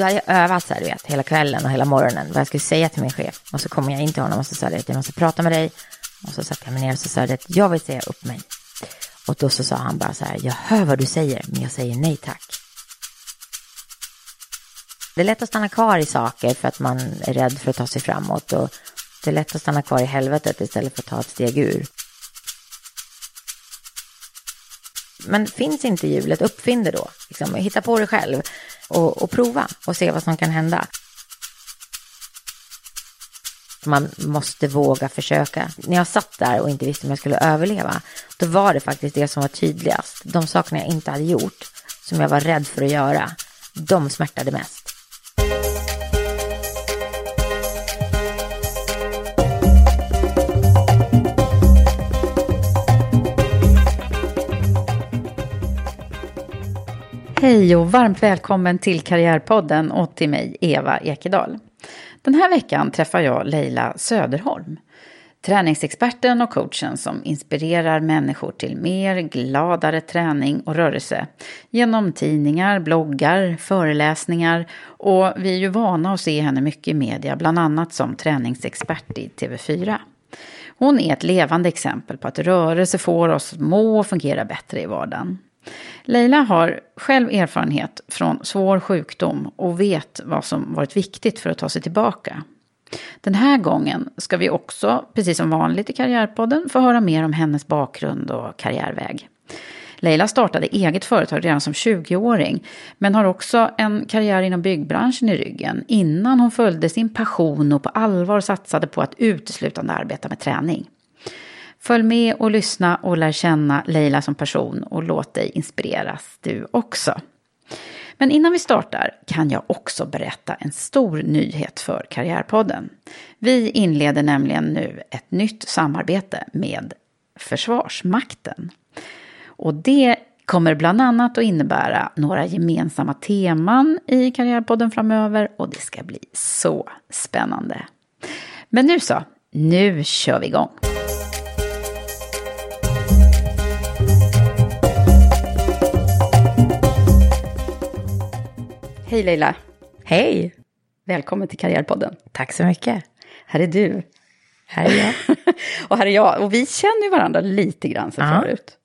Då hade jag övat så här, du vet, hela kvällen och hela morgonen vad jag skulle säga till min chef. Och så kom jag in till honom och så sa att jag måste prata med dig. Och så satte jag mig ner och så sa att jag vill säga upp mig. Och då så sa han bara så här, jag hör vad du säger, men jag säger nej tack. Det är lätt att stanna kvar i saker för att man är rädd för att ta sig framåt. Och det är lätt att stanna kvar i helvetet istället för att ta ett steg ur. Men finns inte hjulet, uppfinn det då. Liksom, hitta på det själv och, och prova och se vad som kan hända. Man måste våga försöka. När jag satt där och inte visste om jag skulle överleva, då var det faktiskt det som var tydligast. De sakerna jag inte hade gjort, som jag var rädd för att göra, de smärtade mest. Hej och varmt välkommen till Karriärpodden och till mig, Eva Ekedal. Den här veckan träffar jag Leila Söderholm. Träningsexperten och coachen som inspirerar människor till mer gladare träning och rörelse. Genom tidningar, bloggar, föreläsningar och vi är ju vana att se henne mycket i media, bland annat som träningsexpert i TV4. Hon är ett levande exempel på att rörelse får oss må och fungera bättre i vardagen. Leila har själv erfarenhet från svår sjukdom och vet vad som varit viktigt för att ta sig tillbaka. Den här gången ska vi också, precis som vanligt i Karriärpodden, få höra mer om hennes bakgrund och karriärväg. Leila startade eget företag redan som 20-åring, men har också en karriär inom byggbranschen i ryggen innan hon följde sin passion och på allvar satsade på att uteslutande arbeta med träning. Följ med och lyssna och lär känna Leila som person och låt dig inspireras du också. Men innan vi startar kan jag också berätta en stor nyhet för Karriärpodden. Vi inleder nämligen nu ett nytt samarbete med Försvarsmakten. Och det kommer bland annat att innebära några gemensamma teman i Karriärpodden framöver och det ska bli så spännande. Men nu så, nu kör vi igång. Hej Leila! Hej! Välkommen till Karriärpodden. Tack så mycket. Här är du. Här är jag. och här är jag. Och vi känner ju varandra lite grann sen Ja. förut.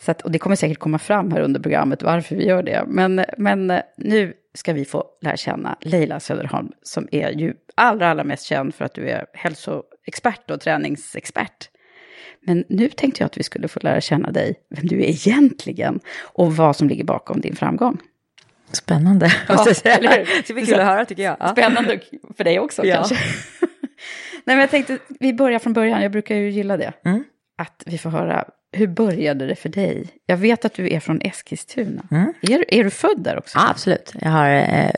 Så att, och det kommer säkert komma fram här under programmet varför vi gör det. Men, men eh, nu ska vi få lära känna Leila Söderholm som är ju allra, allra mest känd för att du är hälsoexpert och träningsexpert. Men nu tänkte jag att vi skulle få lära känna dig, vem du är egentligen och vad som ligger bakom din framgång. Spännande. Ja? Det blir kul att höra tycker jag. Ja. Spännande för dig också Ja. kanske. Nej men jag tänkte, vi börjar från början, jag brukar ju gilla det. Mm. Att vi får höra, hur började det för dig? Jag vet att du är från Eskilstuna. Mm. Är, är du född där också? Ja, absolut. Jag har eh,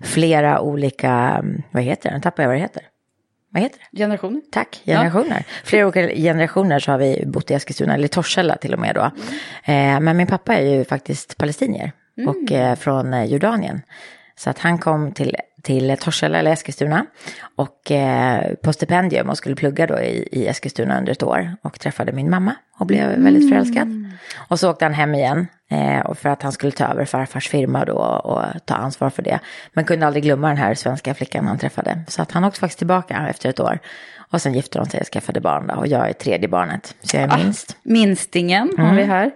flera olika, mm, vad heter det? Nu tappar jag vad det heter. Vad heter det? Generationer? Tack, generationer. Flera olika generationer så har vi bott i Eskilstuna, eller Torshälla till och med då. Eh, men min pappa är ju faktiskt palestinier och eh, från eh, Jordanien. Så att han kom till, till Torshälla eller Eskilstuna och eh, på stipendium och skulle plugga då i, i Eskilstuna under ett år och träffade min mamma och blev väldigt förälskad. Och så åkte han hem igen eh, och för att han skulle ta över farfars firma då och ta ansvar för det. Men kunde aldrig glömma den här svenska flickan han träffade. Så att han åkte faktiskt tillbaka efter ett år Och sen gifte de sig och skaffade barn då, och jag är tredje barnet, så jag är minst. Minstingen har Mm. vi här.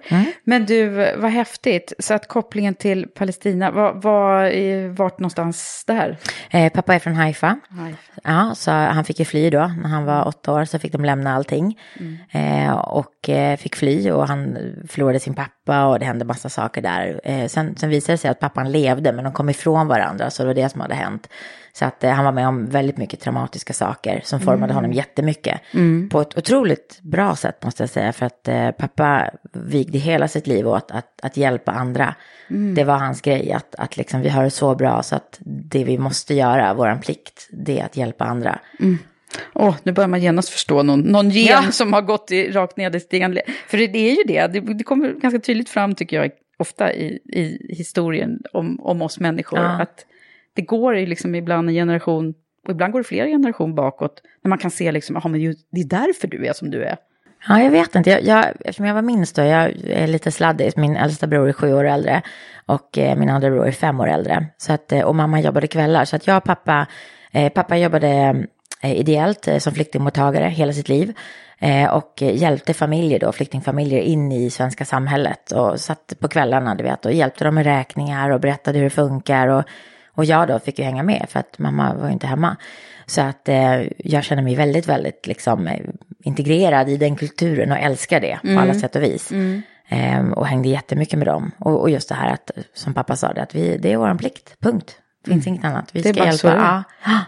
Men du, vad häftigt. Så att kopplingen till Palestina, var, var, vart någonstans där? Eh, pappa är från Haifa. Haifa. Ja, så han fick ju fly då. När han var åtta år så fick de lämna allting. Eh, och fick fly och han förlorade sin pappa och det hände massa saker där. Eh, sen, sen visade det sig att pappan levde men de kom ifrån varandra så det var det som hade hänt. Så att eh, han var med om väldigt mycket traumatiska saker som formade honom jättemycket. På ett otroligt bra sätt måste jag säga för att eh, pappa vigde hela sitt liv åt att, att hjälpa andra. Det var hans grej att, att liksom, vi har det så bra så att det vi måste göra, vår plikt, det är att hjälpa andra. Åh, nu börjar man genast förstå någon, någon gen Ja. som har gått i rakt nedstigande. För det, det är ju det, det, det kommer ganska tydligt fram tycker jag, ofta i, i historien om, om oss människor. Ja. Att det går ju liksom ibland en generation, och ibland går det flera generationer bakåt, när man kan se liksom, aha, men det är därför du är som du är. Ja, jag vet inte. Jag, jag, eftersom jag var minst då, jag är lite sladdig. Min äldsta bror är sju år äldre och eh, min andra bror är fem år äldre. Så att, eh, och mamma jobbade kvällar. Så att jag och pappa, eh, pappa jobbade ideellt eh, som flyktingmottagare hela sitt liv. Eh, och eh, hjälpte familjer då, flyktingfamiljer in i svenska samhället. Och satt på kvällarna, du vet, och hjälpte dem med räkningar och berättade hur det funkar. Och, och jag då fick ju hänga med för att mamma var ju inte hemma. Så att eh, jag känner mig väldigt, väldigt liksom, eh, integrerad i den kulturen och älskar det på alla sätt och vis. Ehm, och hängde jättemycket med dem. Och, och just det här att, som pappa sa, det, att vi, det är vår plikt, punkt. Finns inget annat. Vi Det ska hjälpa. det. Ja.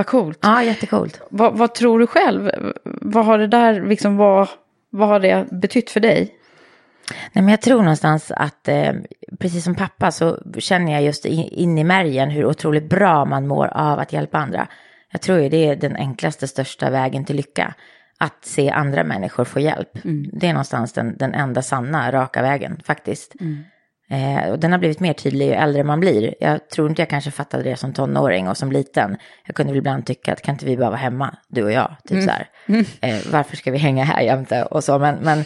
Vad coolt. ja, jättecoolt. Vad, vad tror du själv? Vad har det där, liksom, vad, vad har det betytt för dig? Nej, men jag tror någonstans att, eh, precis som pappa, så känner jag just in, in i märgen hur otroligt bra man mår av att hjälpa andra. Jag tror ju det är den enklaste, största vägen till lycka. Att se andra människor få hjälp. Det är någonstans den, den enda sanna, raka vägen faktiskt. Eh, och den har blivit mer tydlig ju äldre man blir. Jag tror inte jag kanske fattade det som tonåring och som liten. Jag kunde väl ibland tycka att kan inte vi bara vara hemma, du och jag, typ så här. Eh, varför ska vi hänga här jämte och så, men, men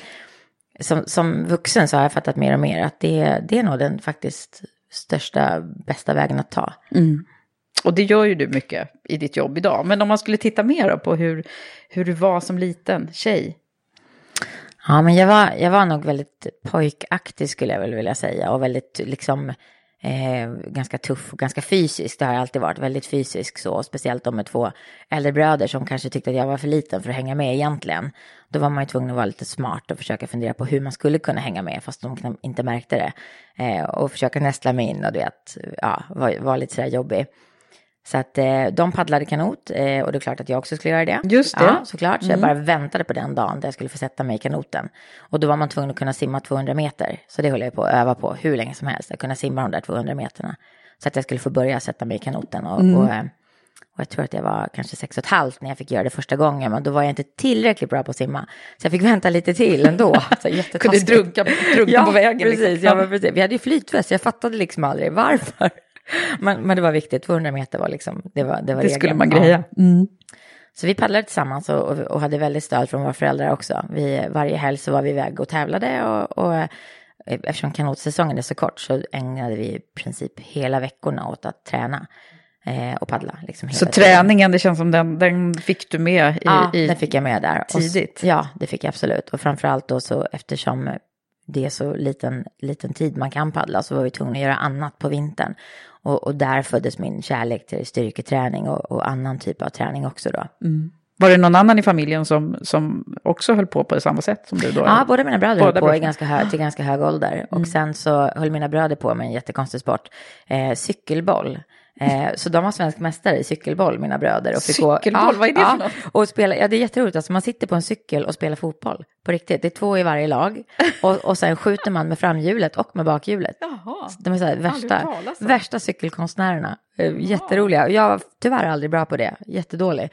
som, som vuxen så har jag fattat mer och mer att det, det är nog den faktiskt största, bästa vägen att ta. Och det gör ju du mycket i ditt jobb idag. Men om man skulle titta mer på hur, hur du var som liten tjej. Ja, men jag var, jag var nog väldigt pojkaktig skulle jag väl vilja säga och väldigt liksom eh, ganska tuff och ganska fysisk. Det har jag alltid varit, väldigt fysisk så, speciellt om med två äldre bröder som kanske tyckte att jag var för liten för att hänga med egentligen. Då var man ju tvungen att vara lite smart och försöka fundera på hur man skulle kunna hänga med fast de inte märkte det. Eh, och försöka nästla mig in och du vet, ja, vara var lite sådär jobbig. Så att eh, de paddlade kanot eh, och det är klart att jag också skulle göra det. Just det. Ja, såklart. Så jag bara väntade på den dagen där jag skulle få sätta mig i kanoten. Och då var man tvungen att kunna simma 200 meter. Så det höll jag på att öva på hur länge som helst. Att kunna simma de där 200 meterna. Så att jag skulle få börja sätta mig i kanoten. Och, och, eh, och jag tror att jag var kanske sex och ett halvt när jag fick göra det första gången. Men då var jag inte tillräckligt bra på att simma. Så jag fick vänta lite till ändå. Så Kunde drunka, drunka på vägen. Precis, liksom. ja, precis. Vi hade ju flytväst, jag fattade liksom aldrig varför. Men, men det var viktigt, 200 meter var liksom, det var, det var Det regeln. skulle man Ja. greja. Så vi paddlade tillsammans och, och, och hade väldigt stöd från våra föräldrar också. Vi, varje helg så var vi iväg och tävlade och, och eh, eftersom kanotsäsongen är så kort så ägnade vi i princip hela veckorna åt att träna eh, och paddla. Liksom Så träningen, det känns som den, den fick du med i... Ja, i den fick jag med där. Och tidigt. ja, det fick jag absolut. Och framförallt då så eftersom det är så liten, liten tid man kan paddla så var vi tvungna att göra annat på vintern. Och, och där föddes min kärlek till styrketräning och, och annan typ av träning också då. Var det någon annan i familjen som, som också höll på på samma sätt som du då? Ja, båda mina bröder Båda höll på i bröderna. ganska hög, till ganska hög ålder. Och sen så höll mina bröder på med en jättekonstig sport, eh, cykelboll. Eh, så de var svensk mästare i cykelboll, mina bröder. Och fick gå- Cykelboll, vad är det för något? Och spela, ja, det är jätteroligt. Alltså, man sitter på en cykel och spelar fotboll. På riktigt. Det är två i varje lag. Och, och sen skjuter man med framhjulet och med bakhjulet. Jaha. De är så här, värsta, talas om. värsta cykelkonstnärerna. Eh, Jätteroliga. Jag var tyvärr aldrig bra på det. Jättedålig.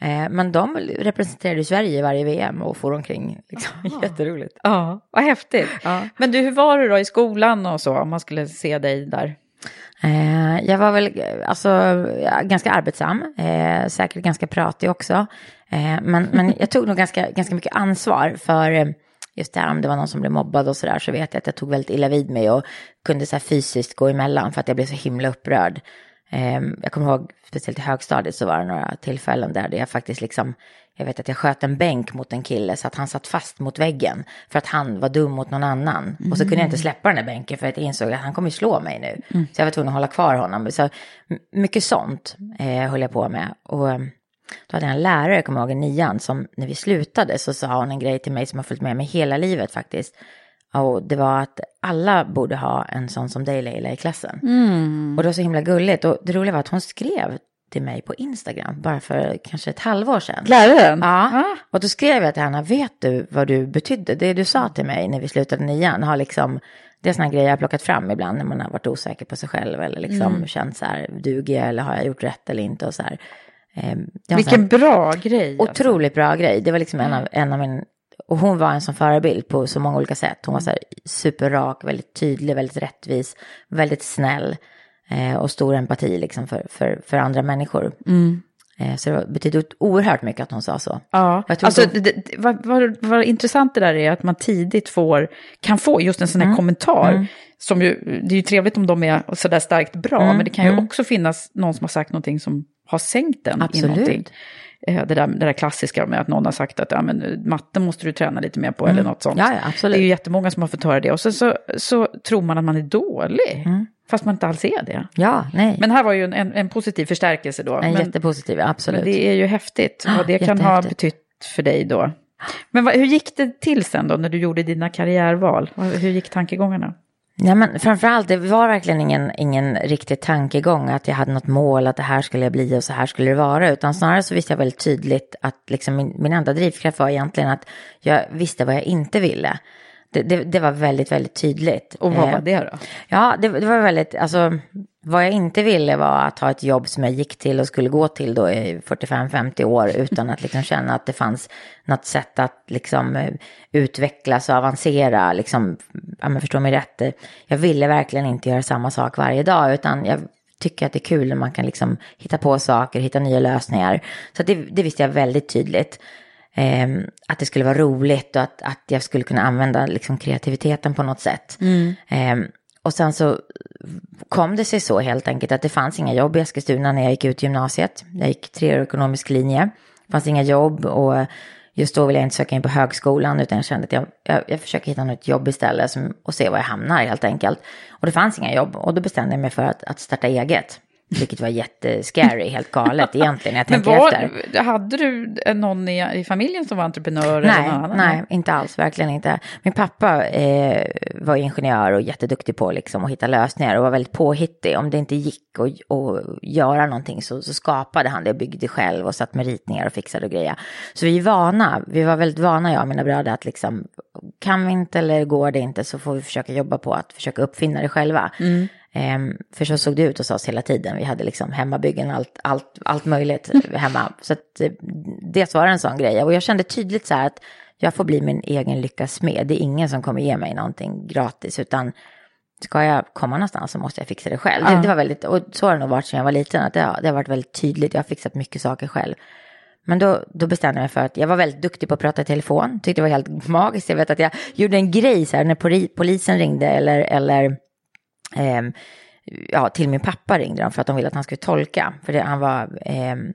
Eh, men de representerade Sverige i varje VM och for omkring. Liksom. Jätteroligt. Ja, vad häftigt. Ja. Men du, hur var du då i skolan och så, om man skulle se dig där? Eh, jag var väl alltså, ganska arbetsam, eh, säkert ganska pratig också. Eh, men, men jag tog nog ganska, ganska mycket ansvar för eh, just det här om det var någon som blev mobbad och sådär så vet jag att jag tog väldigt illa vid mig och kunde så här fysiskt gå emellan för att jag blev så himla upprörd. Ehm, jag kommer ihåg, speciellt i högstadiet så var det några tillfällen där jag faktiskt liksom, jag vet att jag sköt en bänk mot en kille så att han satt fast mot väggen för att han var dum mot någon annan. Och så kunde jag inte släppa den där bänken för att jag insåg att han kommer slå mig nu. Så jag var tvungen att hålla kvar honom. Så mycket sånt eh, höll jag på med. Och ehm, då hade jag en lärare, kommer jag ihåg, i nian, som när vi slutade så sa hon en grej till mig som har följt med mig hela livet faktiskt. Och det var att alla borde ha en sån som dig Leila i klassen. Och det var så himla gulligt. Och det roliga var att hon skrev till mig på Instagram bara för kanske ett halvår sedan. Läraren? Ja, och då skrev jag till henne, vet du vad du betydde? Det du sa till mig när vi slutade nian har liksom, det är sådana grejer jag har plockat fram ibland när man har varit osäker på sig själv eller liksom känt så här, duger jag eller har jag gjort rätt eller inte och så här. Eh, var så här- Vilken bra grej. alltså. Otroligt bra grej. Det var liksom en av, en av min... Och hon var en som förebild på så många olika sätt. Hon var så här superrak, väldigt tydlig, väldigt rättvis, väldigt snäll. Eh, och stor empati liksom för, för, för andra människor. Eh, så det betydde oerhört mycket att hon sa så. Ja, alltså då- det, det, vad, vad, vad intressant det där är att man tidigt får, kan få just en sån här kommentar. Som ju, det är ju trevligt om de är sådär starkt bra, men det kan ju också finnas någon som har sagt någonting som har sänkt den i Absolut. någonting. Eh, Det där, det där klassiska med att någon har sagt att ja, men, eh, matte måste du träna lite mer på eller något sånt. Ja, ja, absolut. Det är ju jättemånga som har fått höra det. Och sen så, så tror man att man är dålig, Mm. fast man inte alls är det. Ja, nej. Men här var ju en, en, en positiv förstärkelse då. en men, jättepositiv, absolut. men det är ju häftigt Ja, vad det kan ha betytt för dig då. Men vad, hur gick det till sen då när du gjorde dina karriärval? Hur gick tankegångarna? Ja, men framförallt, det var verkligen ingen, ingen riktig tankegång att jag hade något mål, att det här skulle jag bli och så här skulle det vara, utan snarare så visste jag väldigt tydligt att liksom min, min enda drivkraft var egentligen att jag visste vad jag inte ville. Det, det, det var väldigt, väldigt tydligt. Och vad Eh, var det då? Ja, det, det var väldigt, alltså vad jag inte ville var att ha ett jobb som jag gick till och skulle gå till då i 45-50 år utan att liksom känna att det fanns något sätt att liksom eh, utvecklas och avancera, liksom, ja men förstå mig rätt, eh, jag ville verkligen inte göra samma sak varje dag utan jag tycker att det är kul när man kan liksom hitta på saker, hitta nya lösningar. Så det, det visste jag väldigt tydligt. Ehm, att det skulle vara roligt och att, att jag skulle kunna använda liksom, kreativiteten på något sätt. Ehm, och sen så kom det sig så helt enkelt att det fanns inga jobb i Eskilstuna när jag gick ut gymnasiet. Jag gick treårig ekonomisk linje. Det fanns inga jobb och just då ville jag inte söka in på högskolan utan jag kände att jag, jag, jag försöker hitta något jobb istället som, och se var jag hamnar helt enkelt. Och det fanns inga jobb och då bestämde jag mig för att, att starta eget. Vilket var jättescary, helt galet egentligen jag Men tänker efter. var, hade du någon i, i familjen som var entreprenör? eller Nej, någon annan? nej, inte alls, verkligen inte. Min pappa eh, var ingenjör och jätteduktig på liksom, att hitta lösningar och var väldigt påhittig. Om det inte gick att, göra någonting så, så skapade han det och byggde själv och satt med ritningar och fixade och grejer. Så vi är vana, vi var väldigt vana jag och mina bröder att liksom, kan vi inte eller går det inte så får vi försöka jobba på att försöka uppfinna det själva. Ehm, för så såg det ut hos oss hela tiden. Vi hade liksom hemmabyggen, allt, allt, allt möjligt hemma. Så att, eh, det var en sån grej. Och jag kände tydligt så här att jag får bli min egen lyckas smed. Det är ingen som kommer ge mig någonting gratis, utan ska jag komma någonstans så måste jag fixa det själv. Det, det var väldigt, och så har det nog varit sedan jag var liten, att det har, det har varit väldigt tydligt. Jag har fixat mycket saker själv. Men då, då bestämde jag mig för att jag var väldigt duktig på att prata i telefon. Tyckte det var helt magiskt. Jag vet att jag gjorde en grej så här när poli- polisen ringde eller, eller ehm, ja, till min pappa ringde de för att de ville att han skulle tolka. För det, han var, ehm,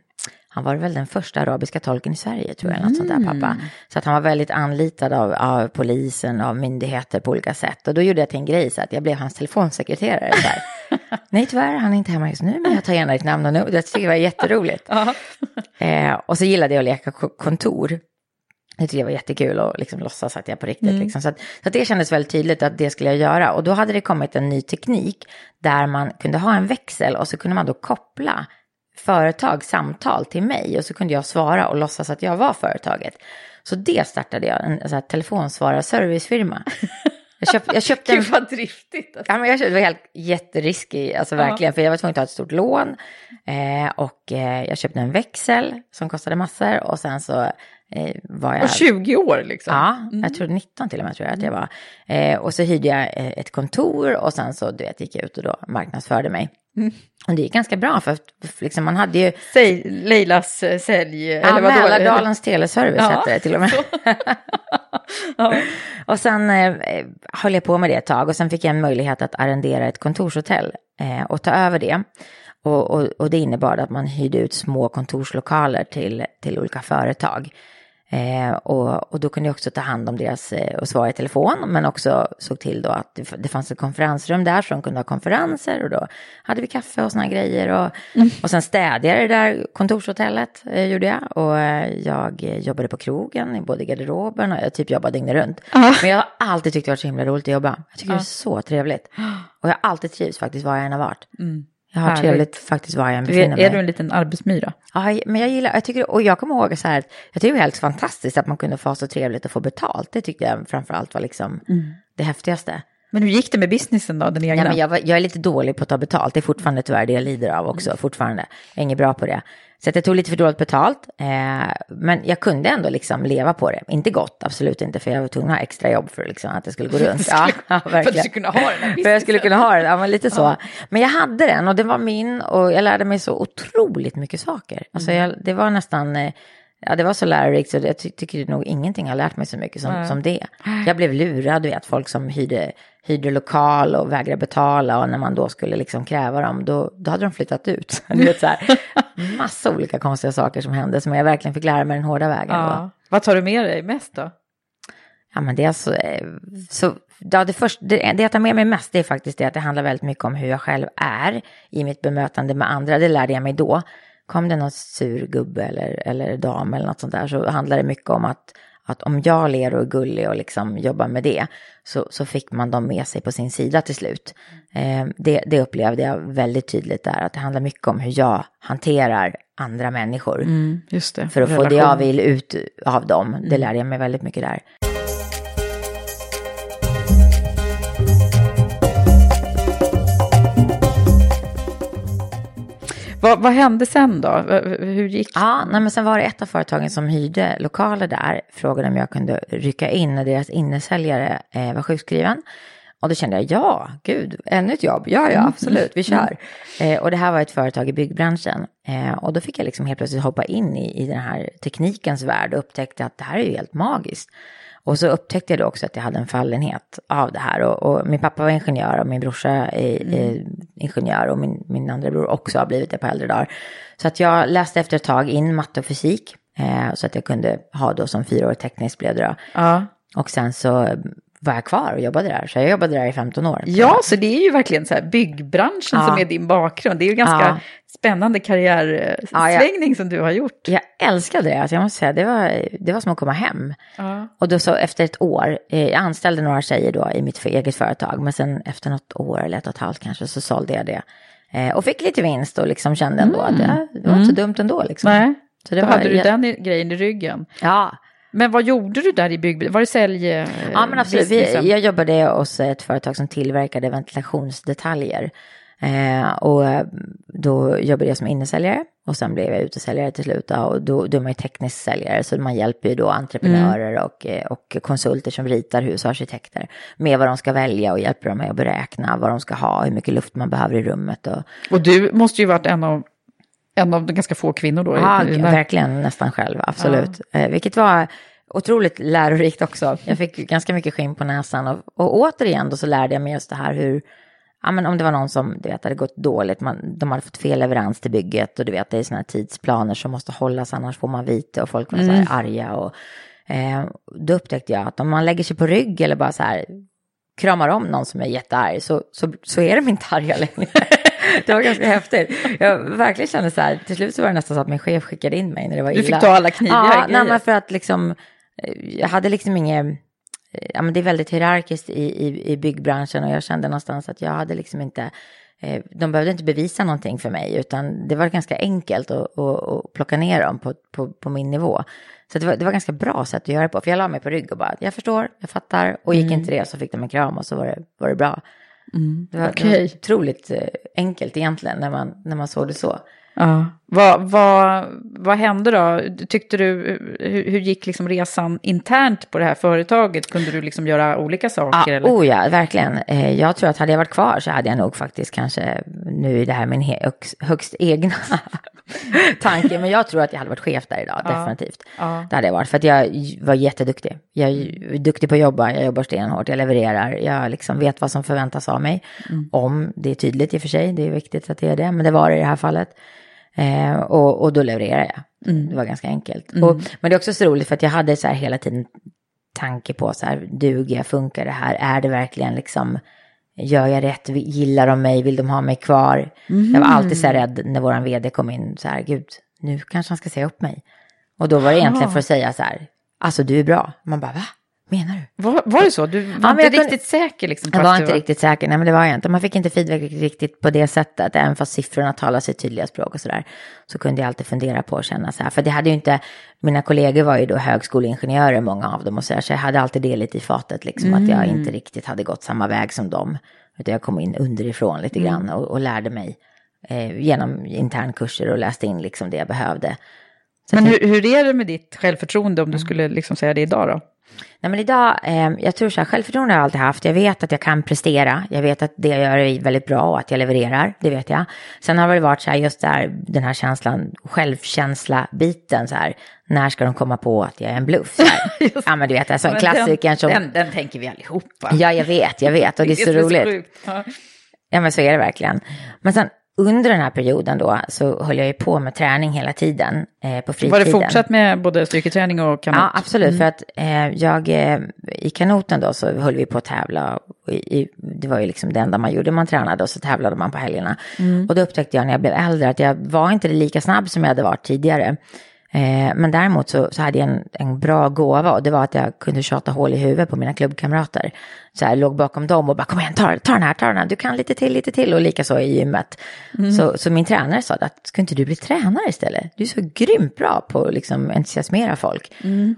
han var väl den första arabiska tolken i Sverige tror jag, något sånt där pappa. Så att han var väldigt anlitad av, av polisen, av myndigheter på olika sätt. Och då gjorde jag till en grej så att jag blev hans telefonsekreterare. Så här. Nej tyvärr, han är inte hemma just nu, men jag tar gärna ditt namn och nummer. Det tycker jag var jätteroligt. eh, och så gillade jag att leka ko- kontor. Det tyckte jag var jättekul att liksom låtsas att jag på riktigt. Liksom. Så, att, så att det kändes väldigt tydligt att det skulle jag göra. Och då hade det kommit en ny teknik där man kunde ha en växel och så kunde man då koppla företag samtal till mig och så kunde jag svara och låtsas att jag var företaget. Så det startade jag, en så här, telefonsvararservicefirma. Jag, köpt, jag köpte en... Gud vad driftigt. Alltså. Ja, men jag köpte, det var helt jätteriskig, alltså verkligen, för jag var tvungen att ta ett stort lån. Eh, och eh, jag köpte en växel som kostade massor och sen så eh, jag... Och 20 år liksom. Ja, jag tror 19 till och med tror jag att jag var. Eh, och så hyrde jag eh, ett kontor och sen så du vet, gick jag ut och då marknadsförde mig. Och det gick ganska bra för, liksom, man hade ju... Säg Leilas eh, sälj... Ja, eller vadå? Mälardalens teleservice Ja. hette det till och med. Och sen eh, höll jag på med det ett tag och sen fick jag en möjlighet att arrendera ett kontorshotell eh, och ta över det. Och, och, och det innebar att man hyrde ut små kontorslokaler till, till olika företag. Eh, och, och då kunde jag också ta hand om deras eh, och svara i telefon, men också såg till då att det, det fanns ett konferensrum där så de kunde ha konferenser och då hade vi kaffe och såna grejer. Och, mm. och sen städade jag det där kontorshotellet, eh, gjorde jag. Och eh, jag jobbade på krogen, i både garderoben och jag typ jobbade dygnet runt. Uh. Men jag har alltid tyckt det varit så himla roligt att jobba. Jag tycker uh. det är så trevligt. Och jag har alltid trivts faktiskt var jag än har varit. Jag har trevligt faktiskt var jag än befinner mig. Är du en liten arbetsmyra? Ja, men jag gillar, jag tycker, och jag kommer ihåg så här, jag tycker det var helt fantastiskt att man kunde få så trevligt och få betalt. Det tyckte jag framförallt var liksom mm. det häftigaste. Men hur gick det med businessen då, den egna? Ja, men jag, var, jag, är lite dålig på att ta betalt, det är fortfarande tyvärr det jag lider av också, mm. fortfarande. Jag är inget bra på det. Så att jag tog lite för dåligt betalt. Eh, men jag kunde ändå liksom leva på det. Inte gott, absolut inte. För jag var tvungen att ha extra jobb för liksom, att det skulle gå runt. ja. För att du skulle kunna ha den För jag skulle kunna ha den, ja men lite så. Ja. Men jag hade den och det var min och jag lärde mig så otroligt mycket saker. Alltså jag, det var nästan... Eh, Ja, det var så lärorikt så jag ty tycker nog ingenting har lärt mig så mycket som, som det. Jag blev lurad, du vet, folk som hyrde, hyrde lokal och vägrade betala och när man då skulle liksom kräva dem, då, då hade de flyttat ut. Du vet, så här, massa olika konstiga saker som hände som jag verkligen fick lära mig den hårda vägen. Ja. Vad tar du med dig mest då? Ja, men det är alltså, så, ja, det, först, det, det jag tar med mig mest det är faktiskt det att det handlar väldigt mycket om hur jag själv är i mitt bemötande med andra. Det lärde jag mig då kom det någon sur gubbe eller, eller dam eller något sånt där så handlar det mycket om att, att om jag ler och är gullig och liksom jobbar med det så, så fick man dem med sig på sin sida till slut. Eh, det, det upplevde jag väldigt tydligt där, att det handlar mycket om hur jag hanterar andra människor. Mm, för att få det jag vill ut av dem. Det mm. lärde jag mig väldigt mycket där. Vad, vad, hände sen då? Hur gick det? Ja, nej, men sen var det ett av företagen som hyrde lokaler där, frågade om jag kunde rycka in när deras innesäljare eh, var sjukskriven. Och då kände jag, ja, gud, ännu ett jobb, ja, ja, mm. absolut, vi kör. Mm. Eh, och det här var ett företag i byggbranschen. Eh, och då fick jag liksom helt plötsligt hoppa in i, i den här teknikens värld och upptäckte att det här är ju helt magiskt. Och så upptäckte jag då också att jag hade en fallenhet av det här. Och, och min pappa var ingenjör och min brorsa är, mm. är ingenjör och min, min andra bror också har blivit det på äldre dagar. Så att jag läste efter ett tag in matte och fysik. Eh, så att jag kunde ha då som fyraårig tekniskt blev det då. Ja. Och sen så var jag kvar och jobbade där. Så jag jobbade där i 15 år. Ja, så det är ju verkligen så här byggbranschen ja. som är din bakgrund. Det är ju ganska ja. Spännande karriärsvängning ja, som du har gjort. Jag älskade det. Alltså jag måste säga, det var, det var som att komma hem. Och då så efter ett år, eh, jag anställde några tjejer då i mitt eget företag. Men sen efter något år eller ett och ett halvt kanske så sålde jag det. Eh, och fick lite vinst och liksom kände ändå mm. att det, det var mm. inte så dumt ändå. Liksom. Nej. Så det då var, hade du jag... den grejen i ryggen. Ja. Men vad gjorde du där i byggbranschen? Var det sälj? Ja, men absolut. Vi, jag jobbade hos ett företag som tillverkade ventilationsdetaljer. Eh, och då jobbade jag som innesäljare och sen blev jag utesäljare till slut. Och då, då är man ju teknisk säljare så man hjälper ju då entreprenörer mm. och, och konsulter som ritar hus och arkitekter med vad de ska välja och hjälper dem med att beräkna vad de ska ha, hur mycket luft man behöver i rummet. Och, och du måste ju varit en av en av ganska få kvinnor då. Ja, verkligen nästan själv, absolut. Ja. Eh, vilket var otroligt lärorikt också. Jag fick ganska mycket skinn på näsan och, och återigen då så lärde jag mig just det här hur, ja men om det var någon som du vet hade gått dåligt, man, de hade fått fel leverans till bygget och du vet det är sådana här tidsplaner som måste hållas annars får man vite och folk var mm. så här mm. arga och eh, då upptäckte jag att om man lägger sig på rygg eller bara så här kramar om någon som är jättearg så, så, så är de inte arga längre. det var ganska häftigt. Jag verkligen kände så här, till slut så var det nästan så att min chef skickade in mig när det var illa. Du fick ta alla kniviga ja, grejer? Nej, men för att liksom, eh, jag hade liksom inget, ja men det är väldigt hierarkiskt i, i, i byggbranschen och jag kände någonstans att jag hade liksom inte, eh, de behövde inte bevisa någonting för mig utan det var ganska enkelt att, att, att plocka ner dem på, på, på min nivå. Så det var, det var ganska bra sätt att göra det på, för jag la mig på rygg och bara, jag förstår, jag fattar, och gick mm. inte det så fick de en kram och så var det, var det bra. Mm. Det, var, okay. det var otroligt eh, enkelt egentligen när man, när man såg det så. Ja. Vad, vad, vad hände då? Tyckte du, hur, hur, gick liksom resan internt på det här företaget? Kunde du liksom göra olika saker? Ja, eller? Oh ja, verkligen. Eh, jag tror att hade jag varit kvar så hade jag nog faktiskt kanske nu i det här min högst, egna tanke. Men jag tror att jag hade varit chef där idag, Ja. definitivt. Ja. Det hade jag varit, för att jag var jätteduktig. Jag är duktig på att jobba, jag jobbar stenhårt, jag levererar, jag liksom vet vad som förväntas av mig. Om det är tydligt i och för sig, det är viktigt att det är det, men det var det i det här fallet. Eh, och, och då levererar jag. Det var ganska enkelt. Och, men det är också så roligt för att jag hade så här hela tiden tanke på så här, duger jag, funkar det här, är det verkligen liksom, gör jag rätt, gillar de mig, vill de ha mig kvar? Jag var alltid så här rädd när våran vd kom in, så här, gud, nu kanske han ska säga upp mig. Och då var det egentligen för att säga så här, alltså du är bra. Man bara, va? Menar du? Var, var det så? Du var men inte jag kunde- riktigt säker liksom? Jag var inte riktigt säker, nej men det var jag inte. Man fick inte feedback riktigt på det sättet, även fast siffrorna talar sitt tydliga språk och sådär. Så kunde jag alltid fundera på och känna så här, för det hade ju inte, mina kollegor var ju då högskoleingenjörer, många av dem och så där, så jag hade alltid det lite i fatet, liksom att jag inte riktigt hade gått samma väg som dem. Utan jag kom in underifrån lite grann och, och lärde mig eh, genom internkurser och läste in liksom det jag behövde. Men hur, hur är det med ditt självförtroende om du skulle liksom säga det idag då? Nej men idag, eh, jag tror så här, självförtroende har jag alltid haft. Jag vet att jag kan prestera. Jag vet att det jag gör är väldigt bra och att jag levererar. Det vet jag. Sen har det väl varit så här, just där, den här känslan, självkänsla-biten så här. När ska de komma på att jag är en bluff? Ja men du vet, alltså en Men klassiker den, som... den, den tänker vi allihopa. Ja, jag vet, jag vet. Och det är så roligt. Ja. Ja, men så är det verkligen. Men sen under den här perioden då så höll jag ju på med träning hela tiden eh, på fritiden. Var det fortsatt med både styrketräning och kanot? Ja, absolut. För att eh, jag, eh, i kanoten då så höll vi på att tävla. I, i, det var ju liksom det enda man gjorde, man tränade och så tävlade man på helgerna. Och då upptäckte jag när jag blev äldre att jag var inte lika snabb som jag hade varit tidigare. Eh, men däremot så, så hade jag en, en bra gåva och det var att jag kunde tjata hål i huvudet på mina klubbkamrater. Så här, låg bakom dem och bara kom igen, ta, ta den här, ta den här, du kan lite till, lite till och likaså i gymmet. Så, så min tränare sa att ska inte du bli tränare istället? Du är så grymt bra på att liksom entusiasmera folk.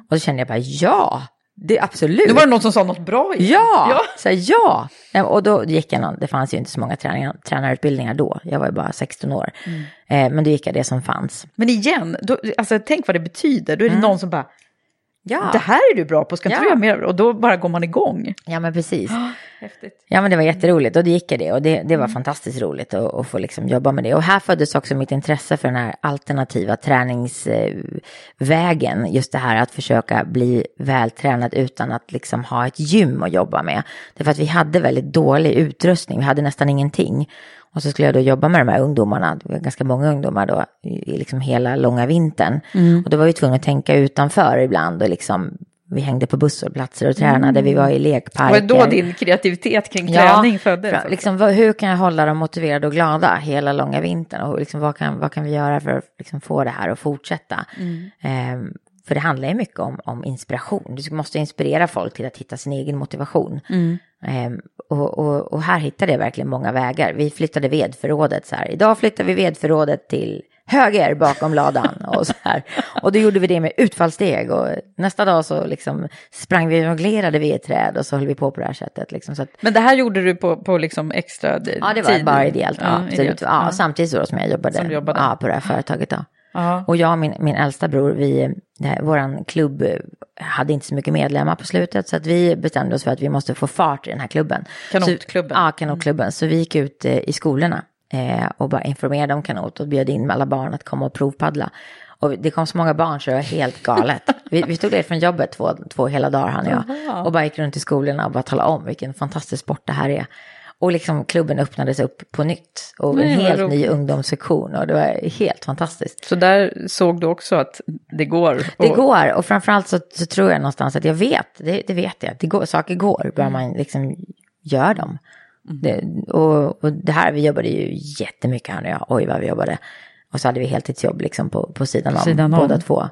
Och då kände jag bara ja, det absolut. Nu var det någon som sa något bra igen. Ja, ja. Så här, ja. Och då gick jag någon, det fanns ju inte så många träningar, tränarutbildningar då, jag var ju bara 16 år. Eh, men då gick jag det som fanns. Men igen, då, alltså, tänk vad det betyder. Då är det någon som bara, Ja, det här är du bra på, ska inte Ja. du göra mer? Och då bara går man igång. ja men precis. Häftigt. Ja men det var jätteroligt och det gick jag det och det, det var fantastiskt roligt att, att få liksom jobba med det. Och här föddes också mitt intresse för den här alternativa träningsvägen. Just det här att försöka bli vältränad utan att liksom ha ett gym att jobba med. Därför att vi hade väldigt dålig utrustning, vi hade nästan ingenting. Och så skulle jag då jobba med de här ungdomarna, det var ganska många ungdomar då, i liksom hela långa vintern. Och då var vi tvungna att tänka utanför ibland och liksom, vi hängde på busshållplatser och tränade, vi var i Det lekparker. var då din kreativitet kring träning föddes. fra- Liksom, vad, hur kan jag hålla dem motiverade och glada hela långa vintern? Och liksom, vad, kan, vad kan vi göra för att liksom, få det här att fortsätta? Ehm, för det handlar ju mycket om, om inspiration. Du måste inspirera folk till att hitta sin egen motivation. Ehm, och, och, och här hittade jag verkligen många vägar. Vi flyttade vedförrådet så här. Idag flyttar vi vedförrådet till höger bakom ladan och så här. Och då gjorde vi det med utfallssteg och nästa dag så liksom sprang vi och reglerade vedträd och så höll vi på på det här sättet. Liksom. Så att, Men det här gjorde du på, på liksom extra tid? Ja, det var bara ideellt. Ja, absolut. ideellt. Ja, Samtidigt som jag jobbade, Som jobbade. Ja, på det här företaget. Då. Ja. Och jag och min, min äldsta bror, vi, här, våran klubb hade inte så mycket medlemmar på slutet. Så att vi bestämde oss för att vi måste få fart i den här klubben. Kanotklubben. Så, ja, kanotklubben. Så vi gick ut eh, i skolorna eh, och bara informerade om kanot och bjöd in alla barn att komma och provpaddla. Och det kom så många barn så det var helt galet. Vi, vi stod där från jobbet två, två hela dagar han och jag. Och bara gick runt i skolorna och bara talade om vilken fantastisk sport det här är. Och liksom klubben öppnades upp på nytt. Och Nej, en helt ny ungdomssektion. Och det var helt fantastiskt. Så där såg du också att det går? Det Och- går. Och framförallt så, så tror jag någonstans att jag vet. Det, det vet jag. Det går, saker går. Bara man liksom gör dem. Det, och, och det här, vi jobbade ju jättemycket han och jag. Oj vad vi jobbade. Och så hade vi heltidsjobb liksom på, på sidan om, sidan om. båda två.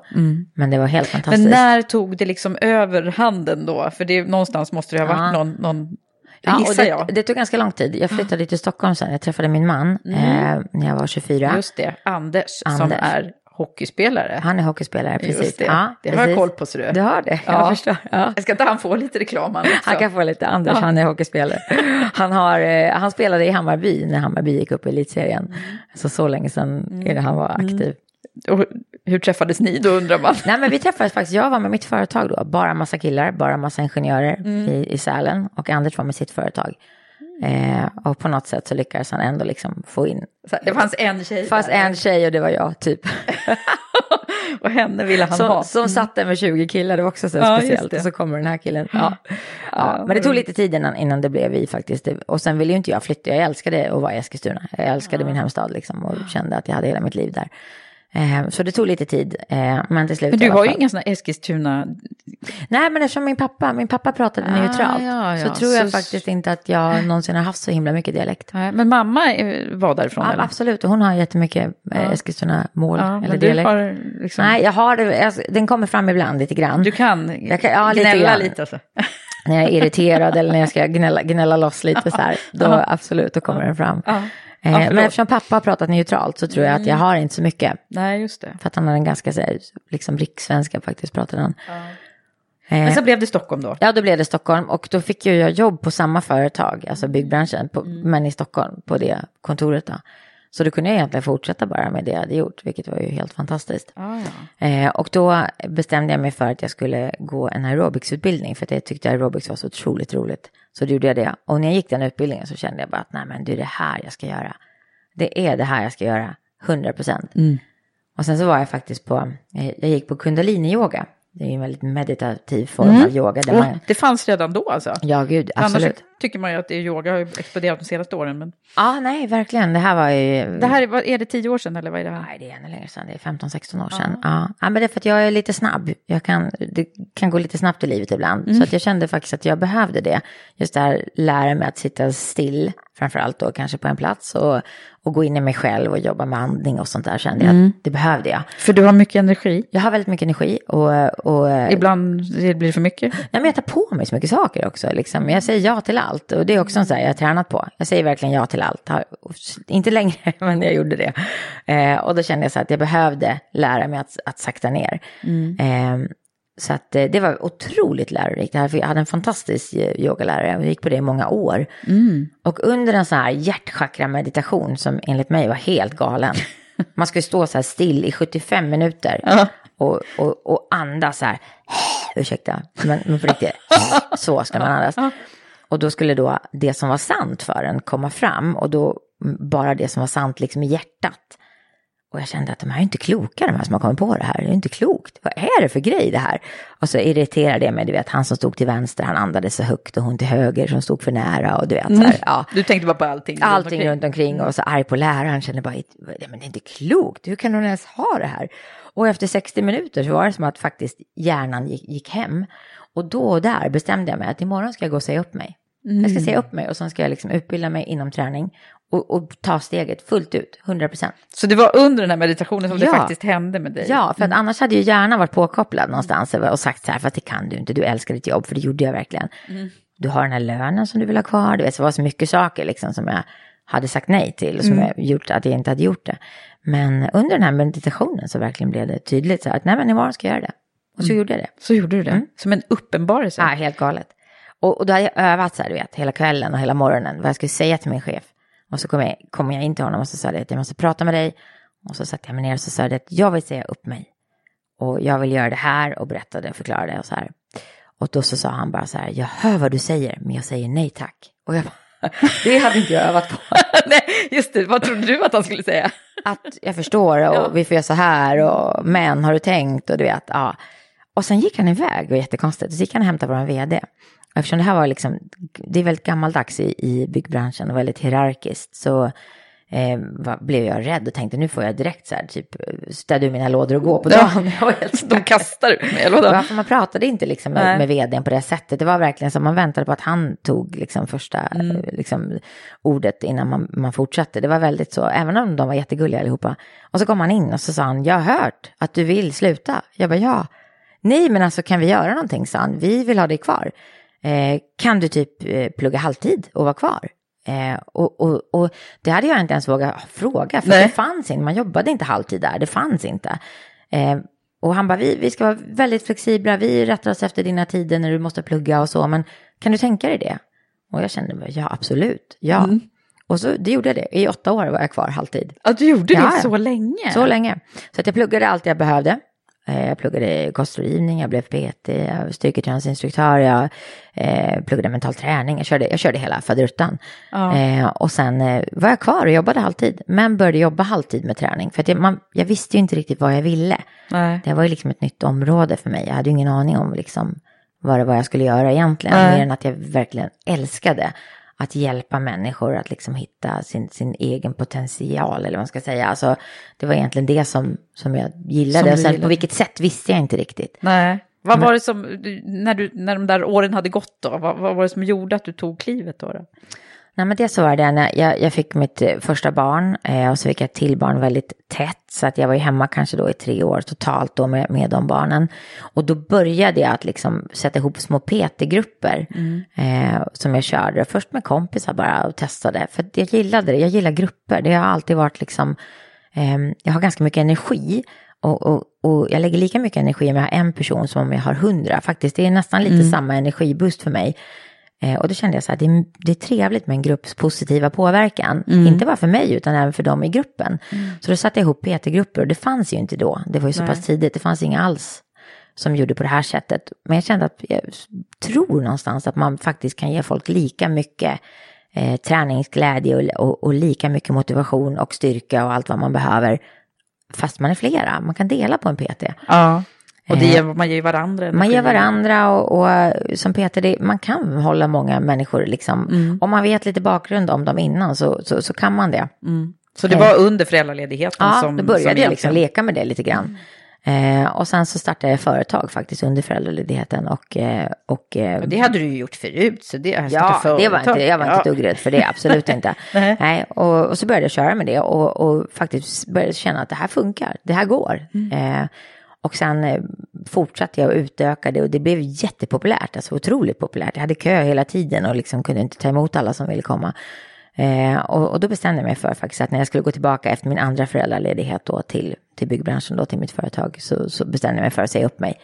Men det var helt fantastiskt. Men när tog det liksom över handen då? För det, någonstans måste det ha varit Ja. någon, någon Ja, och det, jag. det tog ganska lång tid. Jag flyttade till Stockholm sen. Jag träffade min man eh, när jag var 24. Just det, Anders, som Anders. är hockeyspelare. Han är hockeyspelare, precis. Just det, Ja, det har jag precis. koll på ser du. Du har det, jag Ja. förstår. Ja. Jag ska inte han få lite reklam han också? Han kan få lite, Anders han är hockeyspelare. Han, har, eh, han spelade i Hammarby när Hammarby gick upp i elitserien. Mm. Så så länge sedan är det han var aktiv. Och hur träffades ni då undrar man? Nej men vi träffades faktiskt, jag var med mitt företag då, bara massa killar, bara massa ingenjörer Mm. i, i Sälen och Anders var med sitt företag. Eh, och på något sätt så lyckades han ändå liksom få in. Så det fanns en tjej Det fanns där. en tjej och det var jag typ. Och henne ville han Som, ha. som satt där med 20 killar, det var också så Ja, speciellt. Och så kommer den här killen. Ja. Ja, men det tog lite tid innan, innan det blev vi faktiskt. Och sen ville ju inte jag flytta, jag älskade att vara i Eskilstuna. Jag älskade min hemstad liksom och kände att jag hade hela mitt liv där. Eh, så det tog lite tid, eh, men till slut Men du har ju inga sådana Eskilstuna... Nej, men eftersom min pappa, min pappa pratade Ah, neutralt ja, ja. så tror jag Så- faktiskt inte att jag någonsin har haft så himla mycket dialekt. Nej, Men mamma var därifrån Ja, eller? absolut, och hon har jättemycket eh, Eskilstuna-mål Ja, eller dialekt. har liksom... Nej, jag har det, alltså, den kommer fram ibland lite grann. Du kan, Jag kan- ja, lite gnälla grann. lite alltså. när jag är irriterad eller när jag ska gnälla, gnälla loss lite så här, då absolut, då kommer den fram. Ja. Eh, Ja, men. Mm. eftersom pappa har pratat neutralt så tror jag att jag har inte så mycket. Nej, just det. För att han har en ganska så här, liksom rikssvenska faktiskt pratade han. Eh, Men så blev det Stockholm då? Ja, då blev det Stockholm och då fick ju jag jobb på samma företag, alltså byggbranschen, på, Mm. men i Stockholm, på det kontoret då. Så då kunde jag egentligen fortsätta bara med det jag hade gjort, vilket var ju helt fantastiskt. Ja, ja. Eh, och då bestämde jag mig för att jag skulle gå en aerobicsutbildning för att jag tyckte aerobics var så otroligt roligt. Så då gjorde jag det. Och när jag gick den utbildningen så kände jag bara att nej men det är det här jag ska göra. Det är det här jag ska göra, 100 procent. Och sen så var jag faktiskt på, jag gick på kundalini-yoga. Det är ju en väldigt meditativ form av yoga. Där man, det fanns redan då alltså? ja, gud, absolut. Annars tycker man ju att yoga har exploderat de senaste åren. Men Ja, nej, verkligen. Det här var ju... det här är, är det tio år sedan eller vad är det här? Nej, det är ännu längre sedan. Det är 15-16 år sedan. Ja. ja, men det är för att jag är lite snabb. Jag kan, det kan gå lite snabbt i livet ibland. Så att jag kände faktiskt att jag behövde det. Just det här, lära mig att sitta still, framförallt då kanske på en plats. Och, och gå in i mig själv och jobba med andning och sånt där kände jag att det behövde jag. För du har mycket energi. Jag har väldigt mycket energi och, och Ibland det blir det för mycket. Nej, men jag tar på mig så mycket saker också. Liksom. Jag säger ja till allt och det är också en sån här jag har tränat på. Jag säger verkligen ja till allt. Har, inte längre, men jag gjorde det. Eh, och då kände jag så att jag behövde lära mig att, att sakta ner. Eh, så att eh, det var otroligt lärorikt. Jag hade en fantastisk eh, yogalärare och gick på det i många år. Och under en sån här hjärtchakra-meditation som enligt mig var helt galen. Man ska ju stå så här still i 75 minuter och, och, och andas så här. Ursäkta, men, men på riktigt. Så ska man andas. Och då skulle då det som var sant för en komma fram och då mm, bara det som var sant liksom i hjärtat. Och jag kände att de här är inte kloka, de här som har kommit på det här. Det är inte klokt. Vad är det för grej det här? Och så irriterade det mig, du vet, han som stod till vänster, han andades så högt och hon till höger som stod för nära och du vet, så här, ja. Du tänkte bara på allting. Allting runt omkring och så arg på läraren, kände bara, "Nej, men det är inte klokt, hur kan hon ens ha det här? Och efter 60 minuter så var det som att faktiskt hjärnan gick, gick hem. Och då och där bestämde jag mig att imorgon ska jag gå och säga upp mig. Jag ska säga upp mig och sen ska jag liksom utbilda mig inom träning och, och ta steget fullt ut, 100 procent. Så det var under den här meditationen som det Ja. faktiskt hände med dig? Ja, för att annars hade ju hjärnan varit påkopplad någonstans och sagt så här, för att det kan du inte, du älskar ditt jobb, för det gjorde jag verkligen. Du har den här lönen som du vill ha kvar, du vet, så det var så mycket saker liksom som jag hade sagt nej till och som jag gjort att jag inte hade gjort det. Men under den här meditationen så verkligen blev det tydligt så här att nej men imorgon ska jag göra det. Och så gjorde jag det. Så gjorde du det? Som en uppenbarelse? Ja, helt galet. Och, och då hade jag övat så här, du vet, hela kvällen och hela morgonen vad jag skulle säga till min chef. Och så kom jag, kom jag in till honom och så sa jag att jag måste prata med dig. Och så satte jag mig ner och så sa jag att jag vill säga upp mig. Och jag vill göra det här och berättade och förklarade och så här. Och då så sa han bara så här, jag hör vad du säger, men jag säger nej tack. Och jag bara, det hade inte jag övat på. Nej, just det. Vad trodde du att han skulle säga? Att jag förstår och vi får göra så här och men har du tänkt och du vet, ja. Och sen gick han iväg, var jättekonstigt. Så gick han och hämtade vår vd. Och eftersom det här var liksom, det är väldigt gammaldags i, i byggbranschen och väldigt hierarkiskt så eh, var, blev jag rädd och tänkte nu får jag direkt så här typ städa ur mina lådor och gå på Ja. dagen. Helt De kastar ut mig, eller vadå? Varför man pratade inte liksom Nej. med, med vdn på det sättet. Det var verkligen som man väntade på att han tog liksom första Mm. liksom, ordet innan man, man fortsatte. Det var väldigt så, även om de var jättegulliga allihopa. Och så kom han in och så sa han, jag har hört att du vill sluta. Jag bara, ja. Nej, men alltså kan vi göra någonting, sa han. Vi vill ha dig kvar. Eh, kan du typ eh, plugga halvtid och vara kvar? Eh, och, och, och det hade jag inte ens vågat fråga, för Nej. det fanns inte. Man jobbade inte halvtid där, det fanns inte. Eh, och han bara, vi, vi ska vara väldigt flexibla, vi rättar oss efter dina tider när du måste plugga och så, men kan du tänka dig det? Och jag kände, ja absolut, ja. Och så det gjorde jag det, i åtta år var jag kvar halvtid. Att du gjorde Ja, det ja. så länge? Så länge. Så att jag pluggade allt jag behövde. Eh, Jag pluggade kostrådgivning, jag blev PT, jag styrketräningsinstruktör, jag eh, pluggade mental träning, jag körde, jag körde hela faderuttan. Eh, och sen eh, var jag kvar och jobbade halvtid, men började jobba halvtid med träning. För att jag, man, jag visste ju inte riktigt vad jag ville. Nej. Det var ju liksom ett nytt område för mig. Jag hade ju ingen aning om liksom vad det var jag skulle göra egentligen. Nej. Mer än att jag verkligen älskade att hjälpa människor att liksom hitta sin, sin egen potential. Eller vad man ska säga. Alltså, det var egentligen det som, som jag gillade. Som och sen gillade. på vilket sätt visste jag inte riktigt. Nej. Vad var det som, när, du, när de där åren hade gått då, vad, vad var det som gjorde att du tog klivet då? då? Nej men det så var det när jag, jag fick mitt eh, första barn eh, och så fick jag ett till barn väldigt tätt. Så att jag var ju hemma kanske då i tre år totalt då med, med de barnen. Och då började jag att liksom sätta ihop små PT-grupper eh, som jag körde. Först med kompisar bara och testade. För jag gillade det, jag gillar grupper. Det har alltid varit liksom, eh, jag har ganska mycket energi. Och, och, och jag lägger lika mycket energi om jag har en person som om jag har hundra. Faktiskt, det är nästan lite samma energiboost för mig. Eh, och då kände jag så här, det är, det är trevligt med en grupps positiva påverkan. Inte bara för mig utan även för dem i gruppen. Så då satte jag ihop PT-grupper och det fanns ju inte då. Det var ju så pass tidigt, det fanns inga alls som gjorde på det här sättet. Men jag kände att jag tror någonstans att man faktiskt kan ge folk lika mycket eh, träningsglädje och, och, och lika mycket motivation och styrka och allt vad man behöver. Fast man är flera, man kan dela på en PT. Ja. Och det Eh, ger, man ger varandra Man ger energi. varandra och, och eh, som Peter, det, man kan hålla många människor liksom. Mm. Om man vet lite bakgrund om dem innan så, så, så kan man det. Så det var under föräldraledigheten Ja, som... då började som jag liksom leka med det lite grann. Eh, och sen så startade jag företag faktiskt under föräldraledigheten och, eh, och eh, Och det hade du ju gjort förut, så det... Ja, det var inte, jag var inte Ja. ett dugg rädd för det, absolut inte. Nej. Nej, och, och så började jag köra med det och, och faktiskt började känna att det här funkar, det här går. Mm. Och sen eh, fortsatte jag och utökade och det blev jättepopulärt, alltså otroligt populärt. Jag hade kö hela tiden och liksom kunde inte ta emot alla som ville komma. Eh, och, och då bestämde jag mig för faktiskt att när jag skulle gå tillbaka efter min andra föräldraledighet då till, till byggbranschen, då till mitt företag, så, så bestämde jag mig för att säga upp mig.